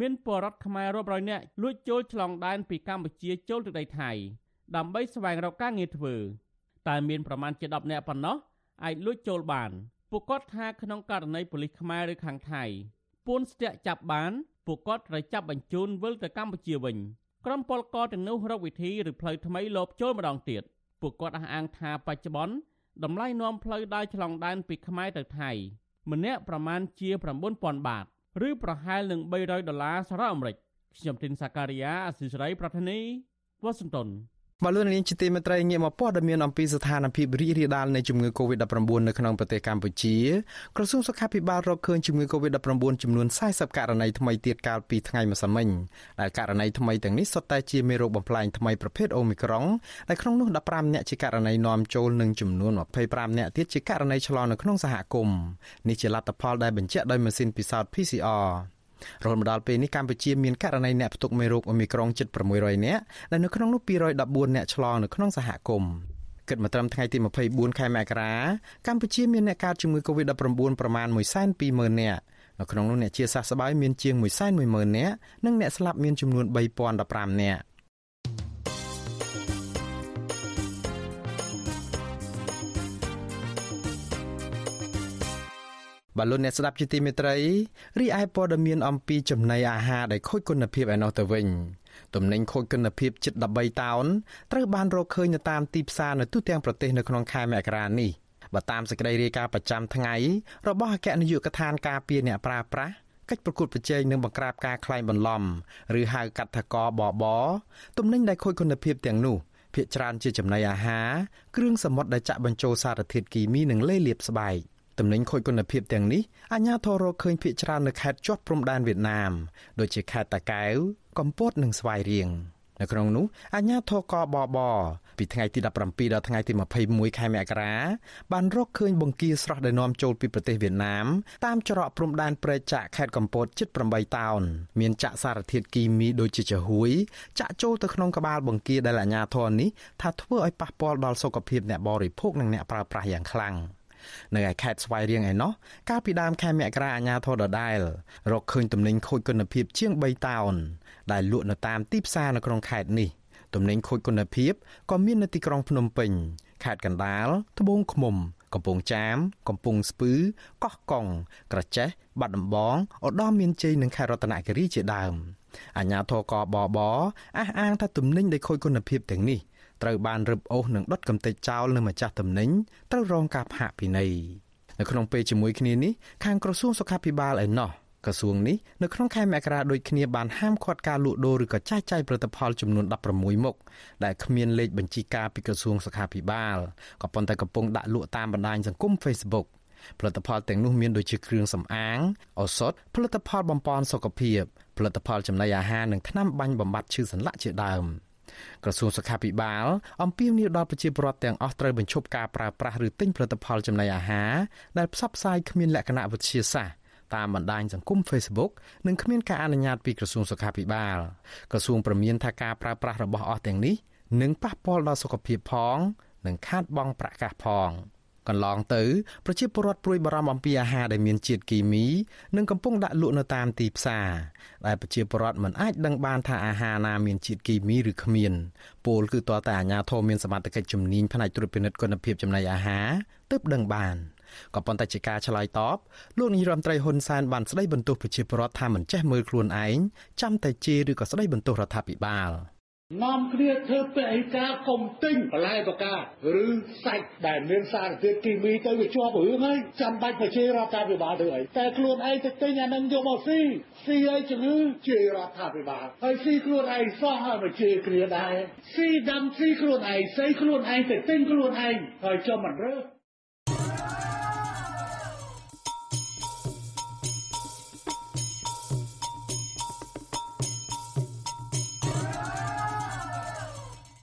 មានពលរដ្ឋខ្មែររាប់រយនាក់លួចចូលឆ្លងដែនពីកម្ពុជាចូលទឹកដីថៃដើម្បីស្វែងរកការងារធ្វើតែមានប្រមាណជា10នាក់ប៉ុណ្ណោះអាចលួចចូលបានពួកគាត់ថាក្នុងករណីប៉ូលីសខ្មែរឬខាងថៃពួនស្ទាក់ចាប់បានពួកគាត់ត្រូវចាប់បញ្ជូនវិលទៅកម្ពុជាវិញក្រុមពលករទាំងនោះរកវិធីឬផ្លូវថ្មីលបចូលម្ដងទៀតពួកគាត់អះអាងថាបច្ចុប្បន្នតម្លៃនាំផ្លូវដើរឆ្លងដែនពីខ្មែរទៅថៃម្នាក់ប្រមាណជា9000បាត ឬប្រហែលនឹង300ដុល្លារសហរដ្ឋអាមេរិកខ្ញុំទីនសាការីយ៉ាអសិរ័យប្រធានីវ៉ាស៊ីនតោន បលូននាងជាទីមេត្រីងាកមកព័ត៌មានអំពីស្ថានភាពរីករាលដាលនៃជំងឺ Covid-19 នៅក្នុងប្រទេសកម្ពុជាក្រសួងសុខាភិបាលរកឃើញជំងឺ Covid-19 ចំនួន40ករណីថ្មីទៀតកាលពីថ្ងៃម្សិលមិញដែលករណីថ្មីទាំងនេះសុទ្ធតែជាមេរោគបំផ្លាញថ្មីប្រភេទ Omicron ដែលក្នុងនោះ15នាក់ជាករណីនាំចូលនិងចំនួន25នាក់ទៀតជាករណីឆ្លងនៅក្នុងសហគមន៍នេះជាលទ្ធផលដែលបញ្ជាក់ដោយម៉ាស៊ីនពិសោធន៍ PCR រហូតមកដល់ពេលនេះកម្ពុជាមានករណីអ្នកផ្ទុកមេរោគអូមីក្រុងជិត600នាក់ដែលនៅក្នុងនោះ214អ្នកឆ្លងនៅក្នុងសហគមន៍គិតមកត្រឹមថ្ងៃទី24ខែមករាកម្ពុជាមានអ្នកកើតជំងឺ Covid-19 ប្រមាណ120,000នាក់នៅក្នុងនោះអ្នកជាសះស្បើយមានជាង110,000នាក់និងអ្នកស្លាប់មានចំនួន3015នាក់ បាទលោកអ្នកស្ដាប់ជាទីមេត្រីរីឯព័ត៌មានអំពីចំណីអាហារដែលខូចគុណភាពឯណោះទៅវិញទំនិញខូចគុណភាពជិត13តោនត្រូវបានរកឃើញនៅតាមទីផ្សារនៅទូទាំងប្រទេសនៅក្នុងខែមករានេះបើតាមសេចក្តីរាយការណ៍ប្រចាំថ្ងៃរបស់អគ្គនាយកដ្ឋានការពារអ្នកប្រើប្រាស់កិច្ចប្រកួតប្រជែងនិងបង្ក្រាបការក្លែងបន្លំឬហៅកាត់ថាកបបទំនិញដែលខូចគុណភាពទាំងនោះភាគច្រើនជាចំណីអាហារគ្រឿងសមុទ្រដែលចាក់បញ្ចូលសារធាតុគីមីនិងលេលាបស្បែក តំណែងខូចគុណភាពទាំងនេះអាជ្ញាធររកឃើញភាគច្រើននៅខេត្តជាប់ព្រំដែនវៀតណាមដូចជាខេត្តតាកែវកំពតនិងស្វាយរៀងនៅក្នុងនោះអាជ្ញាធរកបបពីថ្ងៃទី17ដល់ថ្ងៃទី21ខែមករាបានរកឃើញបង្គាស្រស់ដែលនាំចូលពីប្រទេសវៀតណាមតាមច្រកព្រំដែនព្រែកចាក់ខេត្តកំពតជិត8តោនមានចាក់សារធាតុគីមីដូចជាចាហួយចាក់ចូលទៅក្នុងក្បាលបង្គាដែលអាជ្ញាធរនេះថាធ្វើឲ្យប៉ះពាល់ដល់សុខភាពអ្នកបរិភោគនិងអ្នកប្រើប្រាស់យ៉ាងខ្លាំង នៅឯខេត្តស្វាយរៀងឯណោះកាលពីដើមខែមករាអាជ្ញាធរដដែលរកឃើញទំនិញខូចគុណភាពជាង3តោនដែលលក់នៅតាមទីផ្សារនៅក្នុងខេត្តនេះទំនិញខូចគុណភាពក៏មាននៅទីក្រុងភ្នំពេញខេត្តកណ្ដាលត្បូងឃ្មុំ កំពង់ចាម កំពង់ស្ពឺកោះកុងក្រចេះបាត់ដំបងឧត្តរមានជ័យនិងខេត្តរតនគិរីជាដើមអាជ្ញាធរកបបអះអាងថាទំនិញដែលខូចគុណភាពទាំងនេះ ត្រូវបានរឹបអូសនិងដុតកំទេចចោលនៅម្ចាស់ទំនិញត្រូវរងការផាកពិន័យនៅក្នុងពេលជាមួយគ្នានេះខាងក្រសួងសុខាភិបាលឯណោះក្រសួងនេះនៅក្នុងខែមករាដូចគ្នាបានហាមឃាត់ការលក់ដូរឬក៏ចែកចាយផលិតផលចំនួន16មុខដែលគ្មានលេខបញ្ជីការពីក្រសួងសុខាភិបាលក៏ប៉ុន្តែកំពុងដាក់លក់តាមបណ្ដាញសង្គម Facebook ផលិតផលទាំងនោះមានដូចជាគ្រឿងសម្អាងឱសថផលិតផលបំប៉នសុខភាពផលិតផលចំណីអាហារនិងថ្នាំបាញ់បំបត្តិឈឺសន្លាក់ជាដើម ក្រសួងសុខាភិបាលអំពាវនាវដល់ប្រជាពលរដ្ឋទាំងអស់ត្រូវបញ្ឈប់ការប្រើប្រាស់ឬទិញផលិតផលចំណីអាហារដែលផ្សព្វផ្សាយគ្មានលក្ខណៈវិទ្យាសាស្ត្រតាមបណ្ដាញសង្គម Facebook និងគ្មានការអនុញ្ញាតពីក្រសួងសុខាភិបាលក្រសួងព្រមានថាការប្រើប្រាស់របស់អស់ទាំងនេះនឹងប៉ះពាល់ដល់សុខភាពផង និងខាតបង់ប្រាក់កាសផង កន្លងទៅប្រជាពលរដ្ឋព្រួយបារម្ភអំពីអាហារដែលមានជាតិគីមី និងកំពុងដាក់លក់នៅតាមទីផ្សារដែលប្រជាពលរដ្ឋមិនអាចដឹងបានថាអាហារណាមានជាតិគីមីឬគ្មានពលគឺតើតែអាជ្ញាធរមានសមត្ថកិច្ចជំនាញផ្នែកត្រួតពិនិត្យគុណភាពចំណីអាហារទើបដឹងបាន។ក៏ប៉ុន្តែជាការឆ្លើយតបលោកនាយរដ្ឋមន្ត្រីហ៊ុនសែនបានស្ដីបន្ទោសប្រជាពលរដ្ឋថាមិនចេះមើលខ្លួនឯងចាំតែជេរឬក៏ស្ដីបន្ទោសរដ្ឋាភិបាល នាំគ្នាធ្វើពហិការកុំទិញបន្លែបកាឬសាច់ដែលមានសារធាតុគីមីទៅវាជាប់រឿងហើយចាំបាច់ទៅជេររដ្ឋាភិបាលទៅអីតែខ្លួនឯងទៅទិញអានឹងយកមកស៊ីស៊ីឲ្យជំងឺជេររដ្ឋាភិបាលហើយស៊ីខ្លួនឯងសោះហើយមកជេរគ្នាដែរស៊ីដាំស៊ីខ្លួនឯងស្អីខ្លួនឯងទៅទិញខ្លួនឯងហើយចុះមិនរើស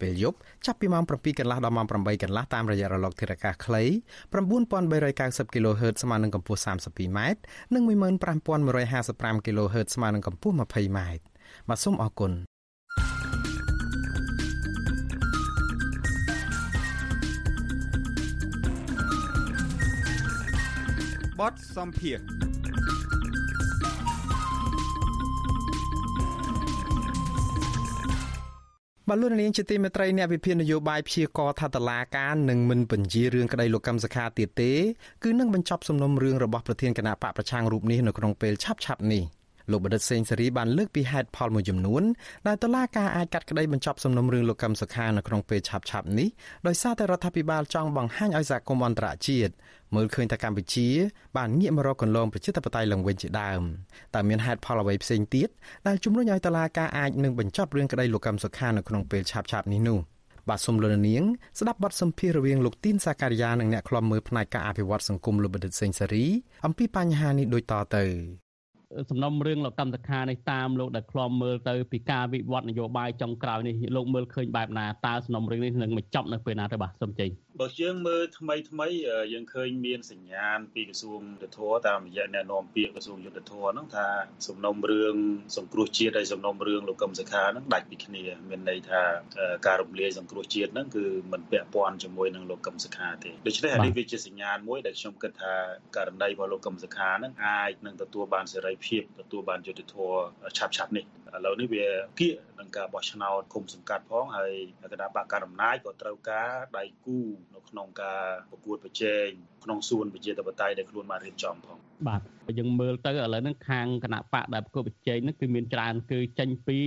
ពេលយប់ចាប់ពីម៉ោង7កន្លះដល់ម៉ោង8កន្លះតាមរយៈរលកធារកាសខ្លី9390 kHz ស្មើនឹងកម្ពស់ 32m និង15155 kHz ស្មើនឹងកម្ពស់ 20m បាទសូមអរគុណបតសំភារ បលូននាងជាទីមេត្រីអ្នកវិភាគនយោបាយព្យាករថាតឡាការនឹងមិនបញ្ជារឿងក្តីលោកកម្មសខាទៀតទេគឺនឹងបញ្ចប់សំណុំរឿងរបស់ប្រធានគណៈបកប្រឆាំងរូបនេះនៅក្នុងពេលឆាប់ៗនេះ លោកបណ្ឌិតសេងសេរីបានលើកពីហេតុផលមួយចំនួនដែលតឡាការអាចកាត់ក្តីបញ្ចប់សំណុំរឿងលោកកម្មសខានៅក្នុងពេលឆាប់ៗនេះដោយសារតែរដ្ឋាភិបាលចង់បង្ហាញឲ្យសហគមន៍អន្តរជាតិមើលឃើញថាកម្ពុជាបានងាកមករកកន្លងប្រជាធិបតេយ្យឡើងវិញជាដើមតើមានហេតុផលអ្វីផ្សេងទៀតដែលជំរុញឲ្យតឡាការអាចនឹងបញ្ចប់រឿងក្តីលោកកម្មសុខានៅក្នុងពេលឆាប់ៗនេះនោះបាទសូមលោកនាងស្ដាប់បទសម្ភាសន៍រវាងលោកទីនសាការីយ៉ានិងអ្នកខ្លំមើលផ្នែកការអភិវឌ្ឍសង្គមលោកបណ្ឌិតសេងសេរីអំពីបញ្ហានេះដូចតទៅ សំណុំរឿងលោកកម្មសខានេះតាមលោកដែលខ្លំមើលទៅពីការវិវត្តនយោបាយចុងក្រោយនេះលោកមើលឃើញបែបណាតើសំណុំរឿងនេះនឹងបញ្ចប់នៅពេលណាទៅបាទសូមចេញបើយើងមើលថ្មីថ្មីយើងឃើញមានសញ្ញាណពីក្រសួងយុទ្ធភ័ពតាមរយៈអ្នកនាំពាក្យក្រសួងយុទ្ធភ័ពហ្នឹងថាសំណុំរឿងសង្គ្រោះជាតិហើយសំណុំរឿងលោកកឹមសុខាហ្នឹងដាច់ពីគ្នាមានន័យថាការរំលាយសង្គ្រោះជាតិហ្នឹងគឺមិនពាក់ព័ន្ធជាមួយនឹងលោកកឹមសុខាទេដូច្នេះនេះវាជាសញ្ញាណមួយដែលខ្ញុំគិតថាករណីរបស់លោកកឹមសុខាហ្នឹងអាចនឹងទទួលបានសេរីភាពទទួលបានយុត្តិធម៌ឆាប់ឆាប់នេះឥឡូវនេះវាគៀកនឹងការបោះឆ្នោតគុំសង្កាត់ផងហើយគណៈបកកណ្ដាលអំណាចក៏ត្រូវការដៃគូនៅក្នុងការប្រកួតប្រជែងក្នុងសួនប្រជាធិបតេយ្យដែលខ្លួនបានរៀបចំផងបាទយើងមើលទៅឥឡូវហ្នឹងខាងគណៈបកដែលប្រកួតប្រជែងហ្នឹងគឺមានច្រើនគឺចេញពី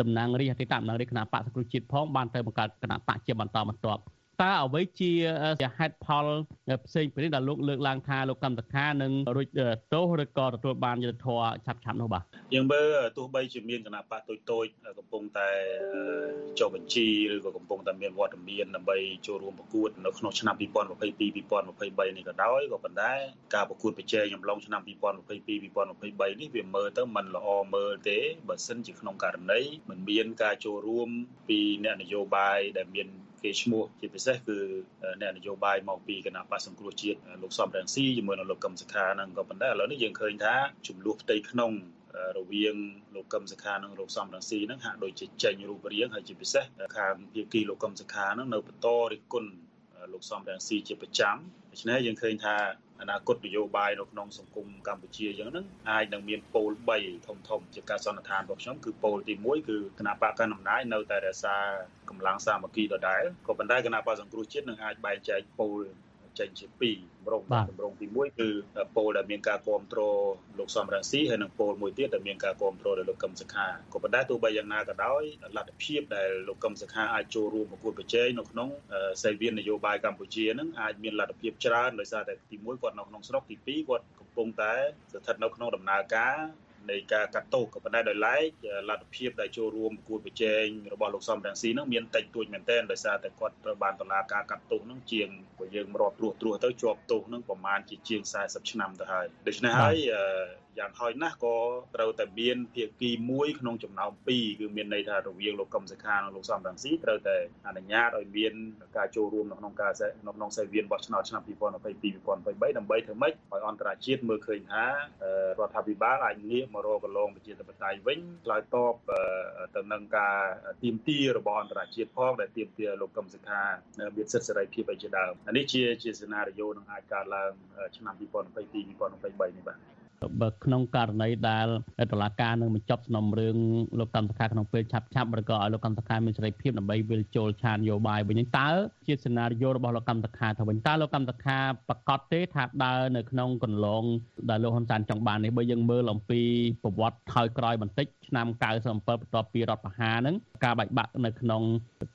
តំណាងរាស្ត្រអតីតតំណាងរាស្ត្រគណៈបកសង្គ្រោះជាតិផងបានទៅបង្កើតគណៈបកជាបន្តបន្ទាប់ តើអ្វីជាហេតុផលផ្សេងពីនេះដែលលោកលើកឡើងថាលោកកម្មតខានឹងរួចទោសឬក៏ទទួលបានយុត្តិធម៌ឆាប់ឆាប់នោះបាទយើងមើលទោះបីជាមានគណៈបកតូចតូចកំពុងតែចុះបញ្ជីឬក៏កំពុងតែមានវត្តមានដើម្បីចូលរួមប្រកួតនៅក្នុងឆ្នាំ2022 2023នេះក៏ដោយក៏ប៉ុន្តែការប្រកួតប្រជែងអំឡុងឆ្នាំ2022 2023នេះវាមើលទៅមិនល្អមើលទេបើសិនជាក្នុងករណីមិនមានការចូលរួមពីអ្នកនយោបាយដែលមាន គេឈ្មោះជាពិសេសគឺអ្នកនយោបាយមកពីគណៈបក្សសង្គ្រោះជាតិលោកសំរងស៊ីជាមួយនឹងលោកកឹមសុខាហ្នឹងក៏ប៉ុន្តែឥឡូវនេះយើងឃើញថាចំនួនផ្ទៃក្នុងរវាងលោកកឹមសុខានិងលោកសំរងស៊ីហ្នឹងហាក់ដូចជាចេញរូបរាងហើយជាពិសេសខាងភាគីលោកកឹមសុខាហ្នឹងនៅបន្តរិះគន់លោកសំរងស៊ីជាប្រចាំដូច្នេះយើងឃើញថា អនាគតនយោបាយនៅក្នុងសង្គមកម្ពុជាអញ្ចឹងហ្នឹងអាចនឹងមានពោល3ធំធំជាការសន្និដ្ឋានរបស់ខ្ញុំគឺពោលទី1គឺគណៈបកកណ្ដាលអំណាចនៅតែរក្សាកម្លាំងសាមគ្គីដដែលក៏ប៉ុន្តែគណៈបកសង្គ្រោះជាតិនឹងអាចបែងចែកពោល ចេញជាពីរម្រងម្រងទី1គឺពោលដែលមានការគ្រប់គ្រងលោកសំរងស៊ីហើយនិងពោលមួយទៀតដែលមានការគ្រប់គ្រងដោយលោកកឹមសុខាក៏ប៉ុន្តែទោះបីយ៉ាងណាក៏ដោយលទ្ធភាពដែលលោកកឹមសុខាអាចចូលរួមប្រកួតប្រជែងនៅក្នុងសេវានយោបាយកម្ពុជានឹងអាចមានលទ្ធភាពច្រើនដោយសារតែទី1គាត់នៅក្នុងស្រុកទី2គាត់កំពុងតែស្ថិតនៅក្នុងដំណើរការ នៃការកាត់ទោសក៏ប៉ុន្តែដោយឡែកលទ្ធភាពដែលចូលរួមប្រកួតប្រជែងរបស់លោកសំរងស៊ីនឹងមានតិចតួចមែនទែនដោយសារតែគាត់ត្រូវបានតុលាការកាត់ទោសនឹងជាងបើយើងរាប់ត្រួសត្រាសទៅជាប់ទោសនឹងប្រមាណជាជាង40ឆ្នាំទៅហើយដូច្នេះហើយ យ៉ាងហោចណាស់ក៏ត្រូវតែមានភាគីមួយក្នុងចំណោម2គឺមានន័យថារវាងលោកកឹមសុខានិងលោកសំរងស៊ីត្រូវតែអនុញ្ញាតឲ្យមានការចូលរួមនៅក្នុងការនៅក្នុងសេវានបោះឆ្នោតឆ្នាំ2022 2023ដើម្បីធ្វើម៉េចឲ្យអន្តរជាតិមើលឃើញថារដ្ឋាភិបាលអាចងាកមករកកន្លងប្រជាធិបតេយ្យវិញឆ្លើយតបទៅនឹងការទៀមទារបស់អន្តរជាតិផងដែលទៀមទាលោកកឹមសុខាមានសិទ្ធិសេរីភាពឯជាដើមនេះជាជាសេណារីយ៉ូនឹងអាចកើតឡើងឆ្នាំ2022 2023នេះបាទ បើក្នុងករណីដែលតឡាការនឹងបញ្ចប់សំណុំរឿងលោកកម្មសខាក្នុងពេលឆាប់ឆាប់ឬក៏ឲ្យលោកកម្មសខាមានសេរីភាពដើម្បីវិលចូលឆានយោបាយវិញតើជាសេណារីយ៉ូរបស់លោកកម្មសខាទៅវិញតើលោកកម្មសខាប្រកាសទេថាដើរនៅក្នុងកន្លងដែលលោកហ៊ុនសែនចង់បាននេះបើយើងមើលអំពីប្រវត្តិថយក្រោយបន្តិចឆ្នាំ97បន្ទាប់ពីរដ្ឋប្រហារហ្នឹងការបែកបាក់នៅក្នុង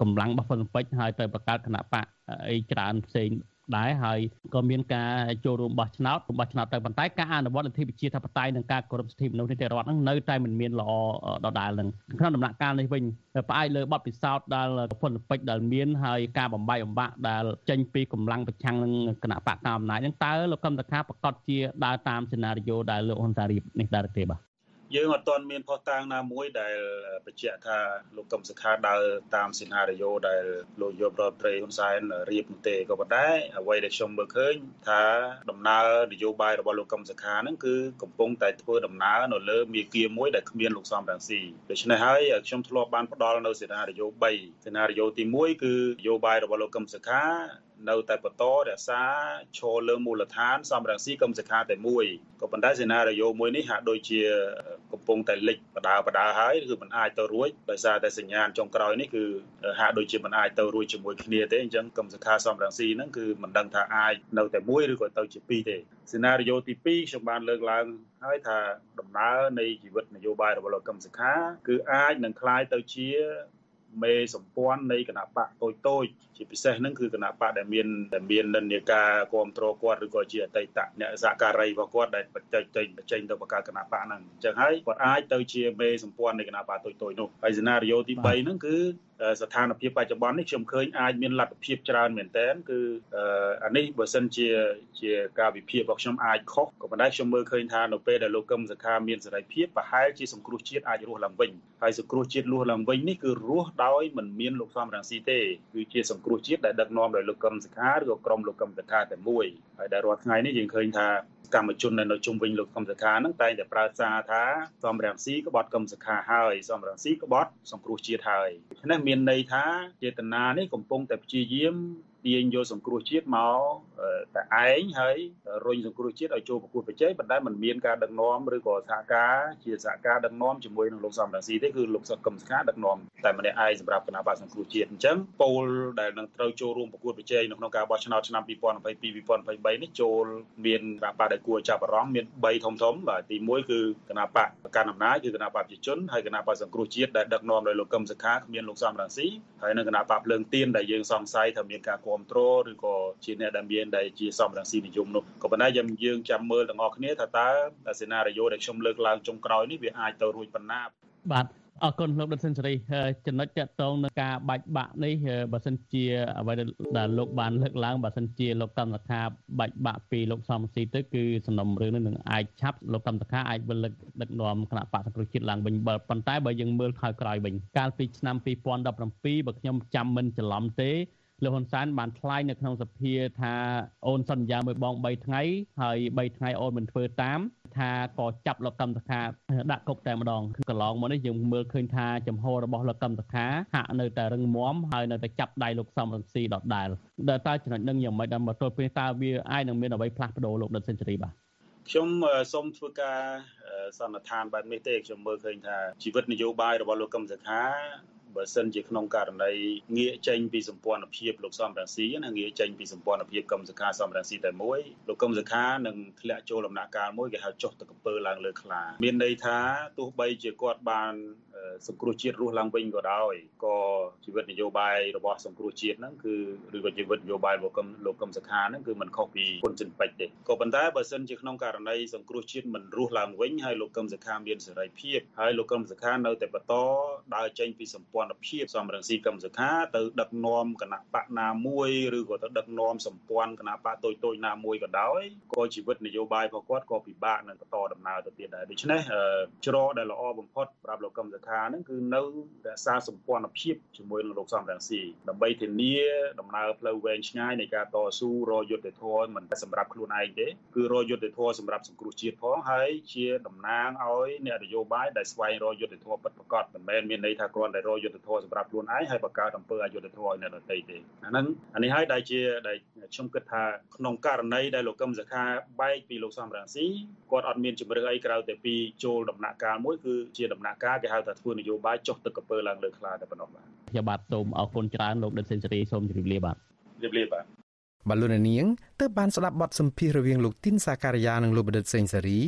កម្លាំងរបស់ហ៊ុនពេជ្រហើយទៅបង្កើតគណៈបកអីច្រើនផ្សេង ដែរហើយក៏មានការចូលរួមបោះឆ្នោតបោះឆ្នោតទៅប៉ុន្តែការអនុវត្តលទ្ធិប្រជាធិបតេយ្យនិងការគោរពសិទ្ធិមនុស្សនីតិរដ្ឋហ្នឹងនៅតែមិនមានល្អដដែលនឹងក្នុងដំណាក់កាលនេះវិញផ្អែកលើបទពិសោធន៍ដែលពុនពេជ្រដែលមានហើយការបំបាយបំបាក់ដែលចេញពីកម្លាំងប្រឆាំងនឹងគណៈបកកណ្ដាលអំណាចហ្នឹងតើលោកកឹមតខាប្រកាសជាដើរតាមសេណារីយ៉ូដែលលោកហ៊ុនតារីបនេះដែរទេបាទ យើងអត់ទាន់មានផុសតាងណាមួយដែលបញ្ជាក់ថាលោកកឹមសុខាដើរតាមសេណារីយ៉ូដែលលោកយករដ្ឋត្រីហ៊ុនសែនរៀបនោះទេក៏ប៉ុន្តែអ្វីដែលខ្ញុំមើលឃើញថាដំណើរនយោបាយរបស់លោកកឹមសុខាហ្នឹងគឺកំពុងតែធ្វើដំណើរនៅលើមាគ៌ាមួយដែលគ្មានលោកសំរងស៊ីដូច្នេះហើយខ្ញុំធ្លាប់បានផ្ដល់នៅសេណារីយ៉ូ3សេណារីយ៉ូទី1គឺនយោបាយរបស់លោកកឹមសុខា នៅតែបន្តរក្សាឈរលើមូលដ្ឋានសំរងស៊ីកឹមសខាតែមួយក៏ប៉ុន្តែសេណារីយ៉ូមួយនេះហាក់ដូចជាកំពុងតែលិចបដាបដាហើយគឺมันអាចទៅរួចដោយសារតែសញ្ញាណចុងក្រោយនេះគឺហាក់ដូចជាมันអាចទៅរួចជាមួយគ្នាទេអញ្ចឹងកឹមសខាសំរងស៊ីហ្នឹងគឺมันដឹងថាអាចនៅតែមួយឬក៏ទៅជាពីរទេសេណារីយ៉ូទី2ខ្ញុំបានលើកឡើងហើយថាដំណើរនៃជីវិតនយោបាយរបស់លោកកឹមសុខា គឺអាចនឹងคล้ายទៅជាមេសម្ព័ន្ធនៃគណៈបកតូចតូច ជាពិសេសហ្នឹងគឺគណៈបកដែលមានដែលមាននិន្នាការគ្រប់គ្រងគាត់ឬក៏ជាអតីតអ្នកសហការីរបស់គាត់ដែលបច្ចេកចេញចេញទៅបង្កើតគណៈបកហ្នឹងអញ្ចឹងហើយគាត់អាចទៅជាមេសម្ព័ន្ធនៃគណៈបកតូចតូចនោះហើយសេណារីយ៉ូទី3ហ្នឹងគឺស្ថានភាពបច្ចុប្បន្ននេះខ្ញុំឃើញអាចមានលទ្ធភាពច្រើនមែនតើគឺអានេះបើសិនជាជាការវិភាគរបស់ខ្ញុំអាចខុសក៏ប៉ុន្តែខ្ញុំមើលឃើញថានៅពេលដែលលោកកឹមសុខាមានសេរីភាពប្រហែលជាសង្គ្រោះជាតិអាចរស់ឡើងវិញហើយសង្គ្រោះជាតិរស់ឡើងវិញនេះគឺរស់ដោយមិនមានលោកសំរងស៊ីទេគឺជាសង្គ្រោះជាតិដែលដឹកនាំដោយលោកកឹមសុខាឬក៏ក្រុមលោកកឹមសុខាតែមួយហើយដែលរាល់ថ្ងៃនេះយើងឃើញថាកម្មជននៅនៅជុំវិញលោកកឹមសុខាហ្នឹងតែងតែប្រើសារថាសំរងស៊ីក្បត់កឹមសុខាហើយសំរងស៊ីក្បត់សង្គ្រោះជាតិហើយដូច្នេះមានន័យថាចេតនានេះកំពុងតែព្យាយាម ទាញយកសង្គ្រោះជាតិមកតែឯងហើយរុញសង្គ្រោះជាតិឲ្យចូលប្រកួតប្រជែងប៉ុន្តែมันមានការដឹកនាំឬក៏សហការជាសហការដឹកនាំជាមួយនឹងលោកសំរងស៊ីទេគឺលោកសុកកឹមសុខាដឹកនាំតែម្នាក់ឯងសម្រាប់គណៈបកសង្គ្រោះជាតិអញ្ចឹងពលដែលនឹងត្រូវចូលរួមប្រកួតប្រជែងនៅក្នុងការបោះឆ្នោតឆ្នាំ2022-2023នេះចូលមានគណៈបកដែលគួរចាប់អារម្មណ៍មាន3ធំធំបាទទី1គឺគណៈបកកាន់អំណាចគឺគណៈបកប្រជាជនហើយគណៈបកសង្គ្រោះជាតិដែលដឹកនាំដោយលោកកឹមសុខាគ្មានលោកសំរងស៊ីហើយនៅគណៈបកភ្លើងទៀនដែលយើងសង្ស័យថាមានការគ្រប់គ្រងឬក៏ជាអ្នកដែលមានដែលជាសំរងស៊ីនិយមនោះក៏ប៉ុន្តែយើងយើងចាំមើលទាំងអស់គ្នាថាតើសេណារីយ៉ូដែលខ្ញុំលើកឡើងចុងក្រោយនេះវាអាចទៅរួចប៉ុណ្ណាបាទអរគុណលោកដិតសេនស៊ូរីចំណុចតកតងនឹងការបាច់បាក់នេះបើសិនជាអ្វីដែលលោកបានលើកឡើងបើសិនជាលោកកម្មសខាបាច់បាក់ពីលោកសំស៊ីទៅគឺសំណុំរឿងនេះនឹងអាចឆាប់លោកកម្មសខាអាចវិលដឹកនាំគណៈបកសង្គ្រោះជាតិឡើងវិញបើប៉ុន្តែបើយើងមើលថយក្រោយវិញកាលពីឆ្នាំ2017បើខ្ញុំចាំមិនច្រឡំទេ លោកហ៊ុនសែនបានថ្លែងនៅក្នុងសភាថាអូនសន្យាមួយបង3ថ្ងៃហើយ3ថ្ងៃអូនមិនធ្វើតាមថាក៏ចាប់លោកកម្មសខាដាក់គុកតែម្ដងកន្លងមកនេះយើងមើលឃើញថាចំហរបស់លោកកម្មសខាហាក់នៅតែរឹងមាំហើយនៅតែចាប់ដៃលោកសំរងស៊ីដដែលដែលតើចំណុចនឹងយ៉ាងម៉េចដល់មកទល់ពេលតើវាអាចនឹងមានអ្វីផ្លាស់ប្ដូរលោកដិតសេនស៊ូរីបាទខ្ញុំសូមធ្វើការសន្និដ្ឋានបែបនេះទេខ្ញុំមើលឃើញថាជីវិតនយោបាយរបស់លោកកឹមសុខា បើសិនជាក្នុងករណីងាកចេញពីសម្ព័ន្ធភាពលោកសំរងស៊ីណាងាកចេញពីសម្ព័ន្ធភាពកឹមសុខាសំរងស៊ីតែមួយលោកកឹមសុខានឹងធ្លាក់ចូលដំណាក់កាលមួយគេហៅចុះទឹកកំពើឡើងលើខ្លាមានន័យថាទោះបីជាគាត់បានសង្គ្រោះជាតិរស់ឡើងវិញក៏ដោយក៏ជីវិតនយោបាយរបស់សង្គ្រោះជាតិហ្នឹងគឺឬក៏ជីវិតនយោបាយរបស់លោកកឹមសុខាហ្នឹងគឺមិនខុសពីគុណចិនពេជ្រទេក៏ប៉ុន្តែបើសិនជាក្នុងករណីសង្គ្រោះជាតិមិនរស់ឡើងវិញហើយលោកកឹមសុខាមានសេរីភាពហើយលោកកឹមសុខានៅតែបន្តដើរចេញពីសម្ព័ន្ធភាពសំរងស៊ីកឹមសុខាទៅដឹកនាំគណៈបកណាមួយឬក៏ទៅដឹកនាំសម្ព័ន្ធគណៈបកតូចតូចណាមួយក៏ដោយក៏ជីវិតនយោបាយរបស់គាត់ក៏ពិបាកនឹងបន្តដំណើរទៅទៀតដែរដូច្នេះច្រកដែលល្អបំផុតសម្រាប់លោកកឹមសុខាហ្នឹងគឺនៅរក្សាសម្ព័ន្ធភាពជាមួយនឹងលោកសំរងស៊ីដើម្បីធានាដំណើរផ្លូវវែងឆ្ងាយនៃការតស៊ូរយុទ្ធធម៌មិនតែសម្រាប់ខ្លួនឯងទេគឺរយុទ្ធធម៌សម្រាប់សង្គ្រោះជាតិផងហើយជាតំណាងឲ្យអ្នកនយោបាយដែលស្វែងរកយុទ្ធធម៌ពិតប្រាកដមិនមែនមានន័យថាគ្រាន់តែរកយុទ្ធធម៌សម្រាប់ខ្លួនឯងហើយបង្កើតអំពើអយុត្តិធម៌ឲ្យអ្នកដទៃទេអាហ្នឹងអានេះហើយដែលជាដែលខ្ញុំគិតថាក្នុងករណីដែលលោកកឹមសុខាបែកពីលោកសំរងស៊ីគាត់អត់មានជំរឿអីក្រៅតែពីចូលដំណាក់កាលមួយគឺជាដំណាក់កាលគេហៅថាធ្វើនយោបាយចុះទឹកកពើឡើងលើខ្លាតែប៉ុណ្ណោះបាទខ្ញុំបាទសូមអរគុណច្រើនលោកដិតសេនស៊ូរីសូមជម្រាបលាបាទជម្រាបលាបាទបលូននាងទើបបានស្ដាប់បទសម្ភាសន៍រវាងលោកទីនសាការីយ៉ានិងលោកបដិទ្ធសេងសេរី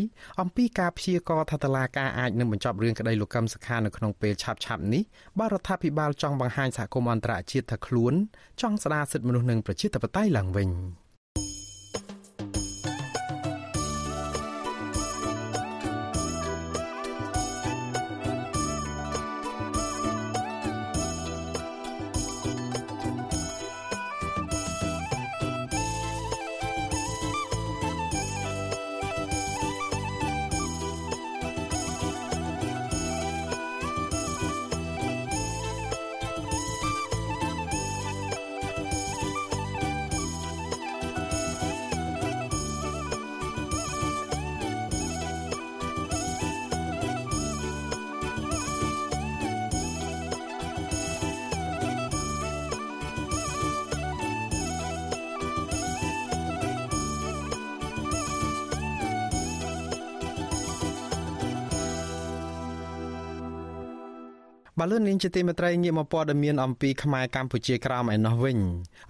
អំពីការព្យាករថាតឡាការអាចនឹងបញ្ចប់រឿងក្តីលោកកឹមសុខានៅក្នុងពេលឆាប់ឆាប់នេះបើរដ្ឋាភិបាលចង់បង្ហាញសហគមន៍អន្តរជាតិថាខ្លួនចង់ស្ដារសិទ្ធិមនុស្សនិងប្រជាធិបតេយ្យឡើងវិញ។ បាទលោកនាងជាទីមេត្រីងាកមកព័ត៌មានអំពីខ្មែរកម្ពុជាក្រោមឯណោះវិញ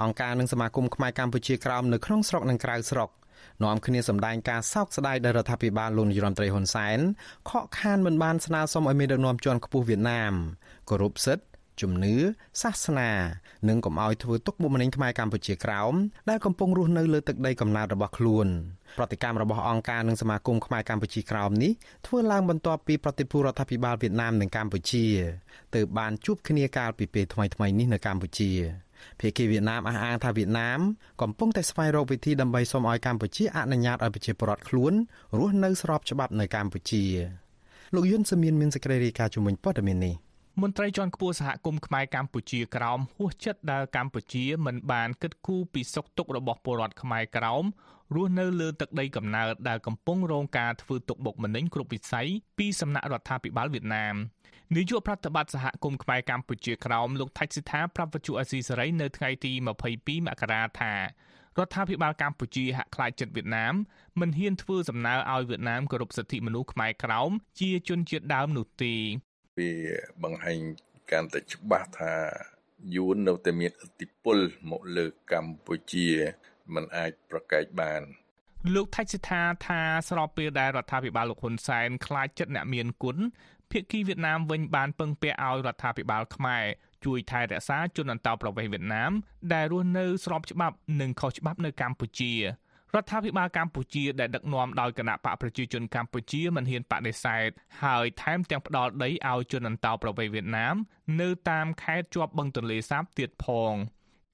អង្គការនិងសមាគមខ្មែរកម្ពុជាក្រោមនៅក្នុងស្រុកនិងក្រៅស្រុកនាំគ្នាសម្ដែងការសោកស្ដាយដល់រដ្ឋាភិបាលលោកនាយរដ្ឋមន្ត្រីហ៊ុនសែនខកខានមិនបានស្នើសុំឲ្យមានដឹកនាំជាន់ខ្ពស់វៀតណាមគោរពសិទ្ធិ ជំនឿសាសនានិងកុំឲ្យធ្វើទុកបុកម្នេញខ្មែរកម្ពុជាក្រោមដែលកំពុងរស់នៅលើទឹកដីកំណើតរបស់ខ្លួនប្រតិកម្មរបស់អង្គការនិងសមាគមខ្មែរកម្ពុជាក្រោមនេះធ្វើឡើងបន្ទាប់ពីប្រតិភូរដ្ឋាភិបាលវៀតណាមនិងកម្ពុជាទើបបានជួបគ្នាកាលពីពេលថ្មីៗនេះនៅកម្ពុជាភាគីវៀតណាមអះអាងថាវៀតណាមកំពុងតែស្វែងរកវិធីដើម្បីសុំឲ្យកម្ពុជាអនុញ្ញាតឲ្យប្រជាពលរដ្ឋខ្លួនរស់នៅស្របច្បាប់នៅកម្ពុជាលោកយុនសមៀនមានសេចក្តីរាយការណ៍ជំវិញព័ត៌មាននេះ មន្ត្រីជាន់ខ្ពស់សហគមន៍ខ្មែរកម្ពុជាក្រោមហួសចិត្តដែលកម្ពុជាមិនបានគិតគូរពីសុខទុក្ខរបស់ពលរដ្ឋខ្មែរក្រោមរស់នៅលើទឹកដីកំណើតដែលកំពុងរងការធ្វើទុកបុកម្នេញគ្រប់វិស័យពីសំណាក់រដ្ឋាភិបាលវៀតណាមនាយកប្រតិបត្តិសហគមន៍ខ្មែរកម្ពុជាក្រោមលោកថៃសិដ្ឋាប្រាប់វិទ្យុអេស៊ីសេរីនៅថ្ងៃទី22មករាថារដ្ឋាភិបាលកម្ពុជាហាក់ខ្លាចចិត្តវៀតណាមមិនហ៊ានធ្វើសំណើឲ្យវៀតណាមគោរពសិទ្ធិមនុស្សខ្មែរក្រោមជាជនជាតិដើមនោះទេ វាបង្ហាញកាន់តែច្បាស់ថាយួននៅតែមានឥទ្ធិពលមកលើកម្ពុជាมันអាចប្រកែកបានលោកថៃសិដ្ឋាថាស្របពេលដែលរដ្ឋាភិបាលលោកហ៊ុនសែនខ្លាចចិត្តអ្នកមានគុណភាគីវៀតណាមវិញបានពឹងពាក់ឲ្យរដ្ឋាភិបាលខ្មែរជួយថែរក្សាជនអន្តោប្រវេសន៍វៀតណាមដែលរស់នៅស្របច្បាប់និងខុសច្បាប់នៅកម្ពុជា រដ្ឋាភិបាលកម្ពុជាដែលដឹកនាំដោយគណៈបកប្រជាជនកម្ពុជាមិនហ៊ានបដិសេធហើយថែមទាំងផ្ដល់ដីឲ្យជនអន្តោប្រវេសន៍វៀតណាមនៅតាមខេត្តជាប់បឹងទន្លេសាបទៀតផង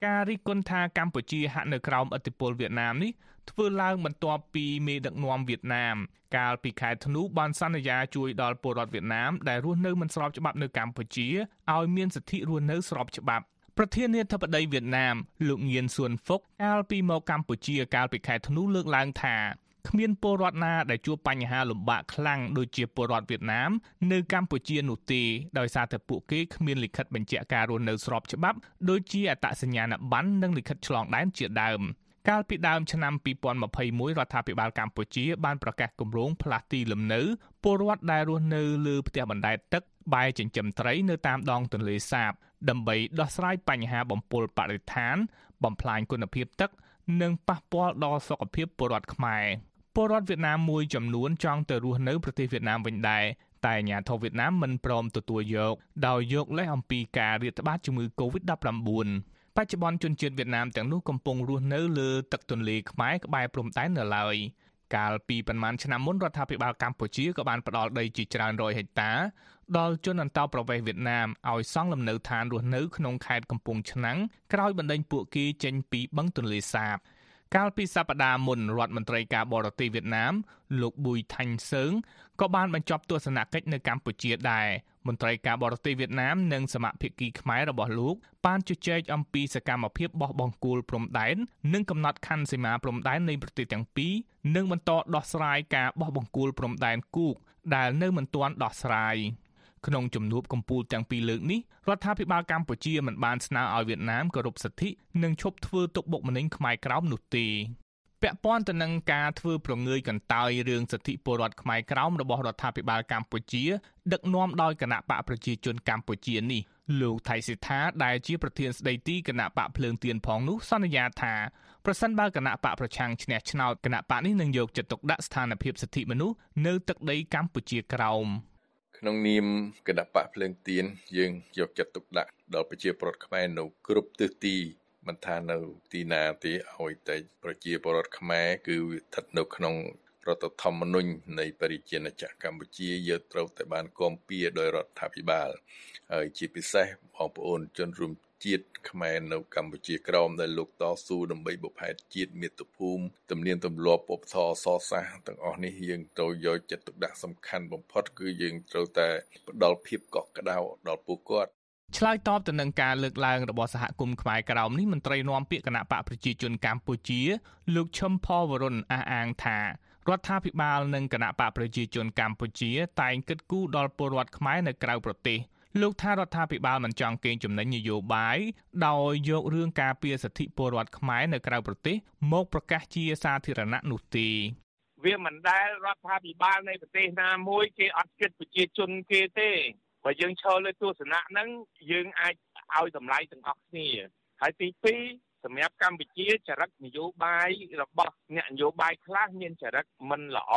ការរិះគន់ថាកម្ពុជាហាក់នៅក្រោមឥទ្ធិពលវៀតណាមនេះធ្វើឡើងបន្ទាប់ពីមេដឹកនាំវៀតណាម កាលពីខែធ្នូបានសន្យាជួយដល់ពលរដ្ឋវៀតណាមដែលរស់នៅមិនស្របច្បាប់នៅកម្ពុជាឲ្យមានសិទ្ធិរស់នៅស្របច្បាប់ ប្រធានាធិបតីវៀតណាមលោកងៀនសួនហ្វុកកាលពីមកកម្ពុជាកាលពីខែធ្នូលើកឡើងថាគ្មានពលរដ្ឋណាដែលជួបបញ្ហាលំបាកខ្លាំងដូចជាពលរដ្ឋវៀតណាមនៅកម្ពុជានោះទេដោយសារតែពួកគេគ្មានលិខិតបញ្ជាក់ការរស់នៅស្របច្បាប់ដូចជាអត្តសញ្ញាណប័ណ្ណនិងលិខិតឆ្លងដែនជាដើមកាលពីដើមឆ្នាំ2021រដ្ឋាភិបាលកម្ពុជាបានប្រកាសគម្រោងផ្លាស់ទីលំនៅពលរដ្ឋដែលរស់នៅលើផ្ទះបណ្ដែតទឹក បែរចិញ្ចឹមត្រីនៅតាមដងទន្លេសាប ដើម្បីដោះស្រាយបញ្ហាបំពុលបរិស្ថាន បំផ្លាញគុណភាពទឹក និងប៉ះពាល់ដល់សុខភាពពលរដ្ឋខ្មែរពលរដ្ឋវៀតណាមមួយចំនួនចង់ទៅរស់នៅប្រទេសវៀតណាមវិញដែរតែអាញាធិបតេយ្យវៀតណាមមិនព្រមទទួលយក ដោយយកលេសអំពីការរាតត្បាតជំងឺ Covid-19 បច្ចុប្បន្នជនជាតិវៀតណាមទាំងនោះកំពុងរស់នៅលើទឹកទន្លេខ្មែរក្បែរព្រំដែននៅឡើយ កាលពីប្រមាណឆ្នាំមុនរដ្ឋាភិបាលកម្ពុជាក៏បានផ្ដល់ដីជាច្រើនរយហិកតាដល់ជនអន្តោប្រវេសន៍វៀតណាមឲ្យសង់លំនៅឋានរស់នៅក្នុងខេត្តកំពង់ឆ្នាំងក្រោយបណ្ដេញពួកគេចេញពីបឹងទន្លេសាបកាលពីសប្តាហ៍មុនរដ្ឋមន្ត្រីការបរទេសវៀតណាមលោកប៊ុយថាញ់សើងក៏បានបញ្ចប់ទស្សនកិច្ចនៅកម្ពុជាដែរ មន្ត្រីការបរទេសវៀតណាមនិងសមាភិកីខ្មែររបស់លោកបានជជែកអំពីសកម្មភាពបោះបង្គោលព្រំដែននិងកំណត់ខណ្ឌសីមាព្រំដែននៃប្រទេសទាំងពីរនិងបន្តដោះស្រាយការបោះបង្គោលព្រំដែនគូកដែលនៅមិនទាន់ដោះស្រាយក្នុងជំនួបកម្ពុជាទាំងពីរលើកនេះរដ្ឋាភិបាលកម្ពុជាមិនបានស្នើឲ្យវៀតណាមគោរពសិទ្ធិនិងឈប់ធ្វើទុកបុកម្នេញខ្មែរក្រោមនោះទេ ពាក់ព័ន្ធទៅនឹងការធ្វើប្រងើយកន្តើយរឿងសិទ្ធិពលរដ្ឋខ្មែរក្រោមរបស់រដ្ឋាភិបាលកម្ពុជា ដឹកនាំដោយគណៈបកប្រជាជនកម្ពុជានេះលោកថៃសិដ្ឋាដែលជាប្រធានស្ដីទីគណៈបកភ្លើងទៀនផងនោះសន្យាថាប្រសិនបើគណៈបកប្រឆាំងឈ្នះឆ្នោតគណៈបកនេះនឹងយកចិត្តទុកដាក់ស្ថានភាពសិទ្ធិមនុស្សនៅទឹកដីកម្ពុជាក្រោមក្នុងនាមគណៈបកភ្លើងទៀនយើងយកចិត្តទុកដាក់ដល់ប្រជាពលរដ្ឋខ្មែរនៅគ្រប់ទិសទី មិនថានៅទីណាទេឲ្យតែប្រជាពលរដ្ឋខ្មែរគឺស្ថិតនៅក្នុងរដ្ឋធម្មនុញ្ញនៃប្រជាណាចក្រកម្ពុជាយើងត្រូវតែបានគាំពៀដោយរដ្ឋាភិបាលហើយជាពិសេសបងប្អូនជនរួមជាតិខ្មែរនៅកម្ពុជាក្រោមដែលលោកតស៊ូដើម្បីបុព្វហេតុជាតិមាតុភូមិទំនៀមទម្លាប់ពុទ្ធអសរសាសទាំងអស់នេះយើងត្រូវយកចិត្តទុកដាក់សំខាន់បំផុតគឺយើងត្រូវតែផ្ដល់ភាពកក់ក្ដៅដល់ពួកគាត់ ឆ្លើយតបទៅនឹងការលើកឡើងរបស់សហគមន៍ខ្មែរក្រោមនេះមន្ត្រីនាំពាក្យគណៈបកប្រជាជនកម្ពុជាលោកឈឹមផលវរុនអះអាងថារដ្ឋាភិបាលនិងគណៈបកប្រជាជនកម្ពុជា តែងគិតគូរដល់ពលរដ្ឋខ្មែរនៅក្រៅប្រទេសលោកថារដ្ឋាភិបាលមិនចង់កេងចំណេញនយោបាយដោយយករឿងការពារសិទ្ធិពលរដ្ឋខ្មែរនៅក្រៅប្រទេសមកប្រកាសជាសាធារណៈនោះទេវាមិនដែលរដ្ឋាភិបាលនៃប្រទេសណាមួយគេអត់គិតប្រជាជនគេទេ បើយើងឈរលើទស្សនៈហ្នឹងយើងអាចឲ្យតម្លៃទាំងអស់គ្នាហើយទី2សម្រាប់កម្ពុជាចរិតនយោបាយរបស់អ្នកនយោបាយខ្លះមានចរិតមិនល្អ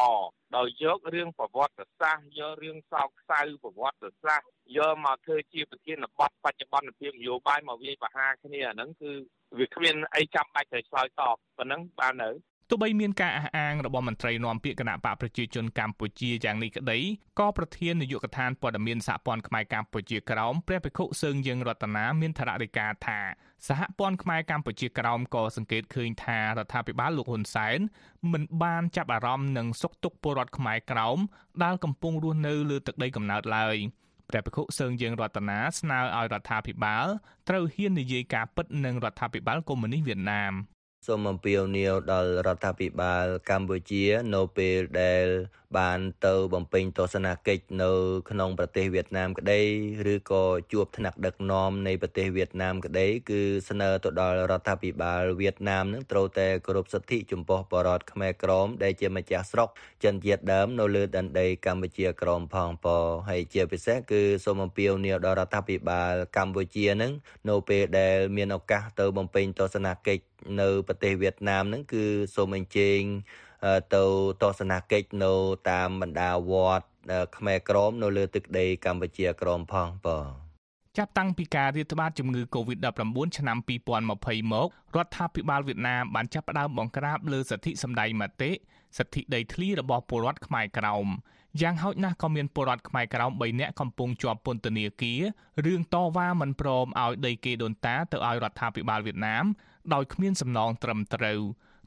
ដោយយករឿងប្រវត្តិសាស្ត្រយករឿងសោកសៅប្រវត្តិសាស្ត្រយកមកធ្វើជាប្រធានបទបច្ចុប្បន្នភាពនយោបាយមកវាយប្រហារគ្នាអាហ្នឹងគឺវាគ្មានអីចាំបាច់ត្រូវឆ្លើយតបប៉ុណ្ណឹងបាននៅ ទោះបីមានការអះអាងរបស់មន្ត្រីនាំពាក្យគណៈបកប្រជាជនកម្ពុជាយ៉ាងនេះក្តីក៏ប្រធាននាយកដ្ឋានព័ត៌មានសហព័ន្ធខ្មែរកម្ពុជាក្រោមព្រះភិក្ខុសើងយើងរតនាមានថ្នាក់ដឹកការថាសហព័ន្ធខ្មែរកម្ពុជាក្រោមក៏សង្កេតឃើញថារដ្ឋាភិបាលលោកហ៊ុនសែនមិនបានចាប់អារម្មណ៍នឹងសុខទុក្ខពលរដ្ឋខ្មែរក្រោមដែលកំពុងរស់នៅលើទឹកដីកំណើតឡើយព្រះភិក្ខុសើងយើងរតនាស្នើឲ្យរដ្ឋាភិបាលត្រូវហ៊ាននិយាយការពិតនឹងរដ្ឋាភិបាលកុម្មុយនីសវៀតណាម សូមអំពាវនាវដល់រដ្ឋាភិបាលកម្ពុជានៅពេលដែលបានទៅបំពេញទស្សនកិច្ចនៅក្នុងប្រទេសវៀតណាមក្តីឬក៏ជួបថ្នាក់ដឹកនាំនៃប្រទេសវៀតណាមក្តីគឺស្នើទៅដល់រដ្ឋាភិបាលវៀតណាមនឹងត្រូវតែគោរពសិទ្ធិចំពោះបរតខ្មែរក្រមដែលជាម្ចាស់ស្រុកចិនជាតិដើមនៅលើដែនដីកម្ពុជាក្រមផងពហើយជាពិសេសគឺសូមអំពាវនាវដល់រដ្ឋាភិបាលកម្ពុជានឹងនៅពេលដែលមានឱកាសទៅបំពេញទស្សនកិច្ចនៅប្រទេសវៀតណាមនឹងគឺសូមអញ្ជើញទៅទស្សនកិច្ចនៅតាមបណ្ដាវត្តខ្មែរក្រមនៅលើទឹកដីកម្ពុជាក្រមផងបងចាប់តាំងពីការរាតត្បាតជំងឺ Covid-19 ឆ្នាំ2020មករដ្ឋាភិបាលវៀតណាមបានចាប់ផ្ដើមបង្ក្រាបលើសិទ្ធិសម្ដែងមតិសិទ្ធិដីធ្លីរបស់ពលរដ្ឋខ្មែរក្រោមយ៉ាងហោចណាស់ក៏មានពលរដ្ឋខ្មែរក្រោម3នាក់កំពុងជាប់ពន្ធនាគាររឿងតវ៉ាមិនព្រមឲ្យដីគេដូនតាទៅឲ្យរដ្ឋាភិបាលវៀតណាម ដោយគ្មានសំណងត្រឹមត្រូវ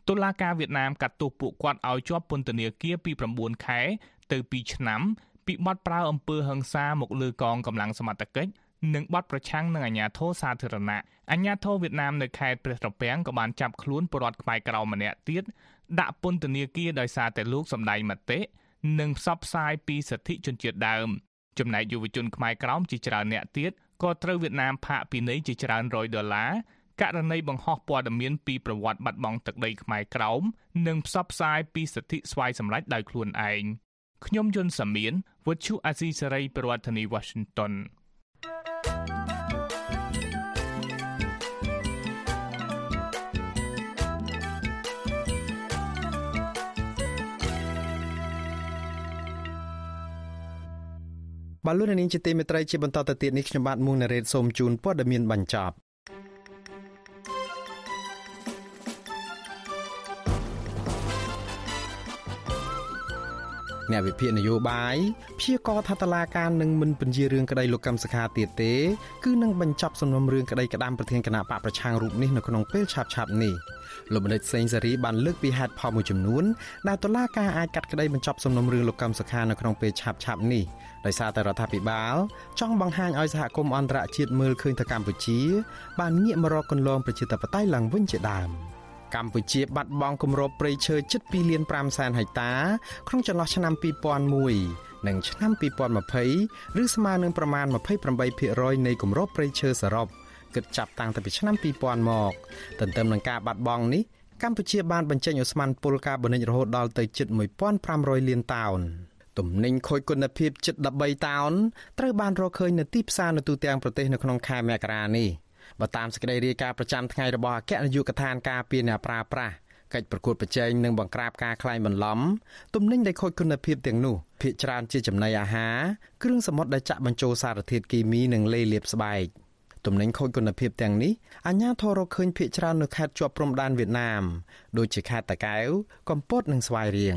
តុលាការវៀតណាមកាត់ទោសពួកគាត់ឲ្យជាប់ពន្ធនាគារពី9ខែទៅ2ឆ្នាំពីបទប្រើអំពើហិង្សាមកលើកងកម្លាំងសមត្ថកិច្ចនិងបទប្រឆាំងនឹងអាញាធរសាធារណៈអាញាធរវៀតណាមនៅខេត្តព្រះត្រពាំងក៏បានចាប់ខ្លួនពលរដ្ឋខ្មែរក្រៅម្នាក់ទៀតដាក់ពន្ធនាគារដោយសារតែលោកសម្ដែងមតិនិងផ្សព្វផ្សាយពីសិទ្ធិជនជាតិដើមចំណែកយុវជនខ្មែរក្រោមជាច្រើនអ្នកទៀតក៏ត្រូវវៀតណាមផាកពិន័យជាច្រើនរយដុល្លារ ករណីបង្ហោះព័ត៌មានពីប្រវត្តិបាត់បង់ទឹកដីខ្មែរក្រោមនិងផ្សព្វផ្សាយពីសិទ្ធិស្វ័យសម្រេចដោយខ្លួនឯងខ្ញុំយុនសាមៀនវុទ្ធុអាស៊ីសេរីប្រធានាធិបតី Washington បលូននាងជាទីមេត្រីជាបន្តទៅទៀតនេះខ្ញុំបាទមុងណារ៉េតសូមជូនព័ត៌មានបញ្ចប់ អ្នកវិភាគនយោបាយព្យាករថាតឡាការនឹងមិនពន្យារឿងក្តីលោកកឹមសុខាទៀតទេគឺនឹងបញ្ចប់សំណុំរឿងក្តីក្តាមប្រធានគណៈបកប្រឆាំងរូបនេះនៅក្នុងពេលឆាប់ៗនេះលោកបណ្ឌិតសេងសេរីបានលើកពីហេតុផលមួយចំនួនដែលតឡាការអាចកាត់ក្តីបញ្ចប់សំណុំរឿងលោកកឹមសុខានៅក្នុងពេលឆាប់ៗនេះដោយសារតែរដ្ឋាភិបាលចង់បង្ហាញឲ្យសហគមន៍អន្តរជាតិមើលឃើញថាកម្ពុជា បានងាកមករកគន្លងប្រជាធិបតេយ្យឡើងវិញជាដើម។ កម្ពុជាបាត់បង់គម្របព្រៃឈើជិត2លាន5សែនហិកតា ក្នុងចន្លោះឆ្នាំ2001និងឆ្នាំ2020ឬស្មើនឹងប្រមាណ28%នៃគម្របព្រៃឈើសរុបគិតចាប់តាំងពីឆ្នាំ2000មកទន្ទឹមនឹងការបាត់បង់នេះកម្ពុជាបានបញ្ចេញឧស្ម័នពុលកាបូនិករហូតដល់ទៅជិត1500លានតោនទំនិញខូចគុណភាពជិត13តោនត្រូវបានរកឃើញនៅទីផ្សារនៅទូទាំងប្រទេសនៅក្នុងខែមករានេះ។ បើតាមសេចក្តីរាយការណ៍ប្រចាំថ្ងៃរបស់អគ្គនាយកដ្ឋានការពារអ្នកប្រាស្រ័យកិច្ចប្រកួតប្រជែងនិងបង្ក្រាបការក្លែងបន្លំទំនិញដែលខូចគុណភាពទាំងនោះភាគច្រើនជាចំណីអាហារគ្រឿងសមុទ្រដែលចាក់បញ្ចូលសារធាតុគីមីនិងលេលាបស្បែកទំនិញខូចគុណភាពទាំងនេះអាជ្ញាធររកឃើញភាគច្រើននៅខេត្តជាប់ព្រំដែនវៀតណាមដូចជាខេត្តតាកែវកំពតនិងស្វាយរៀង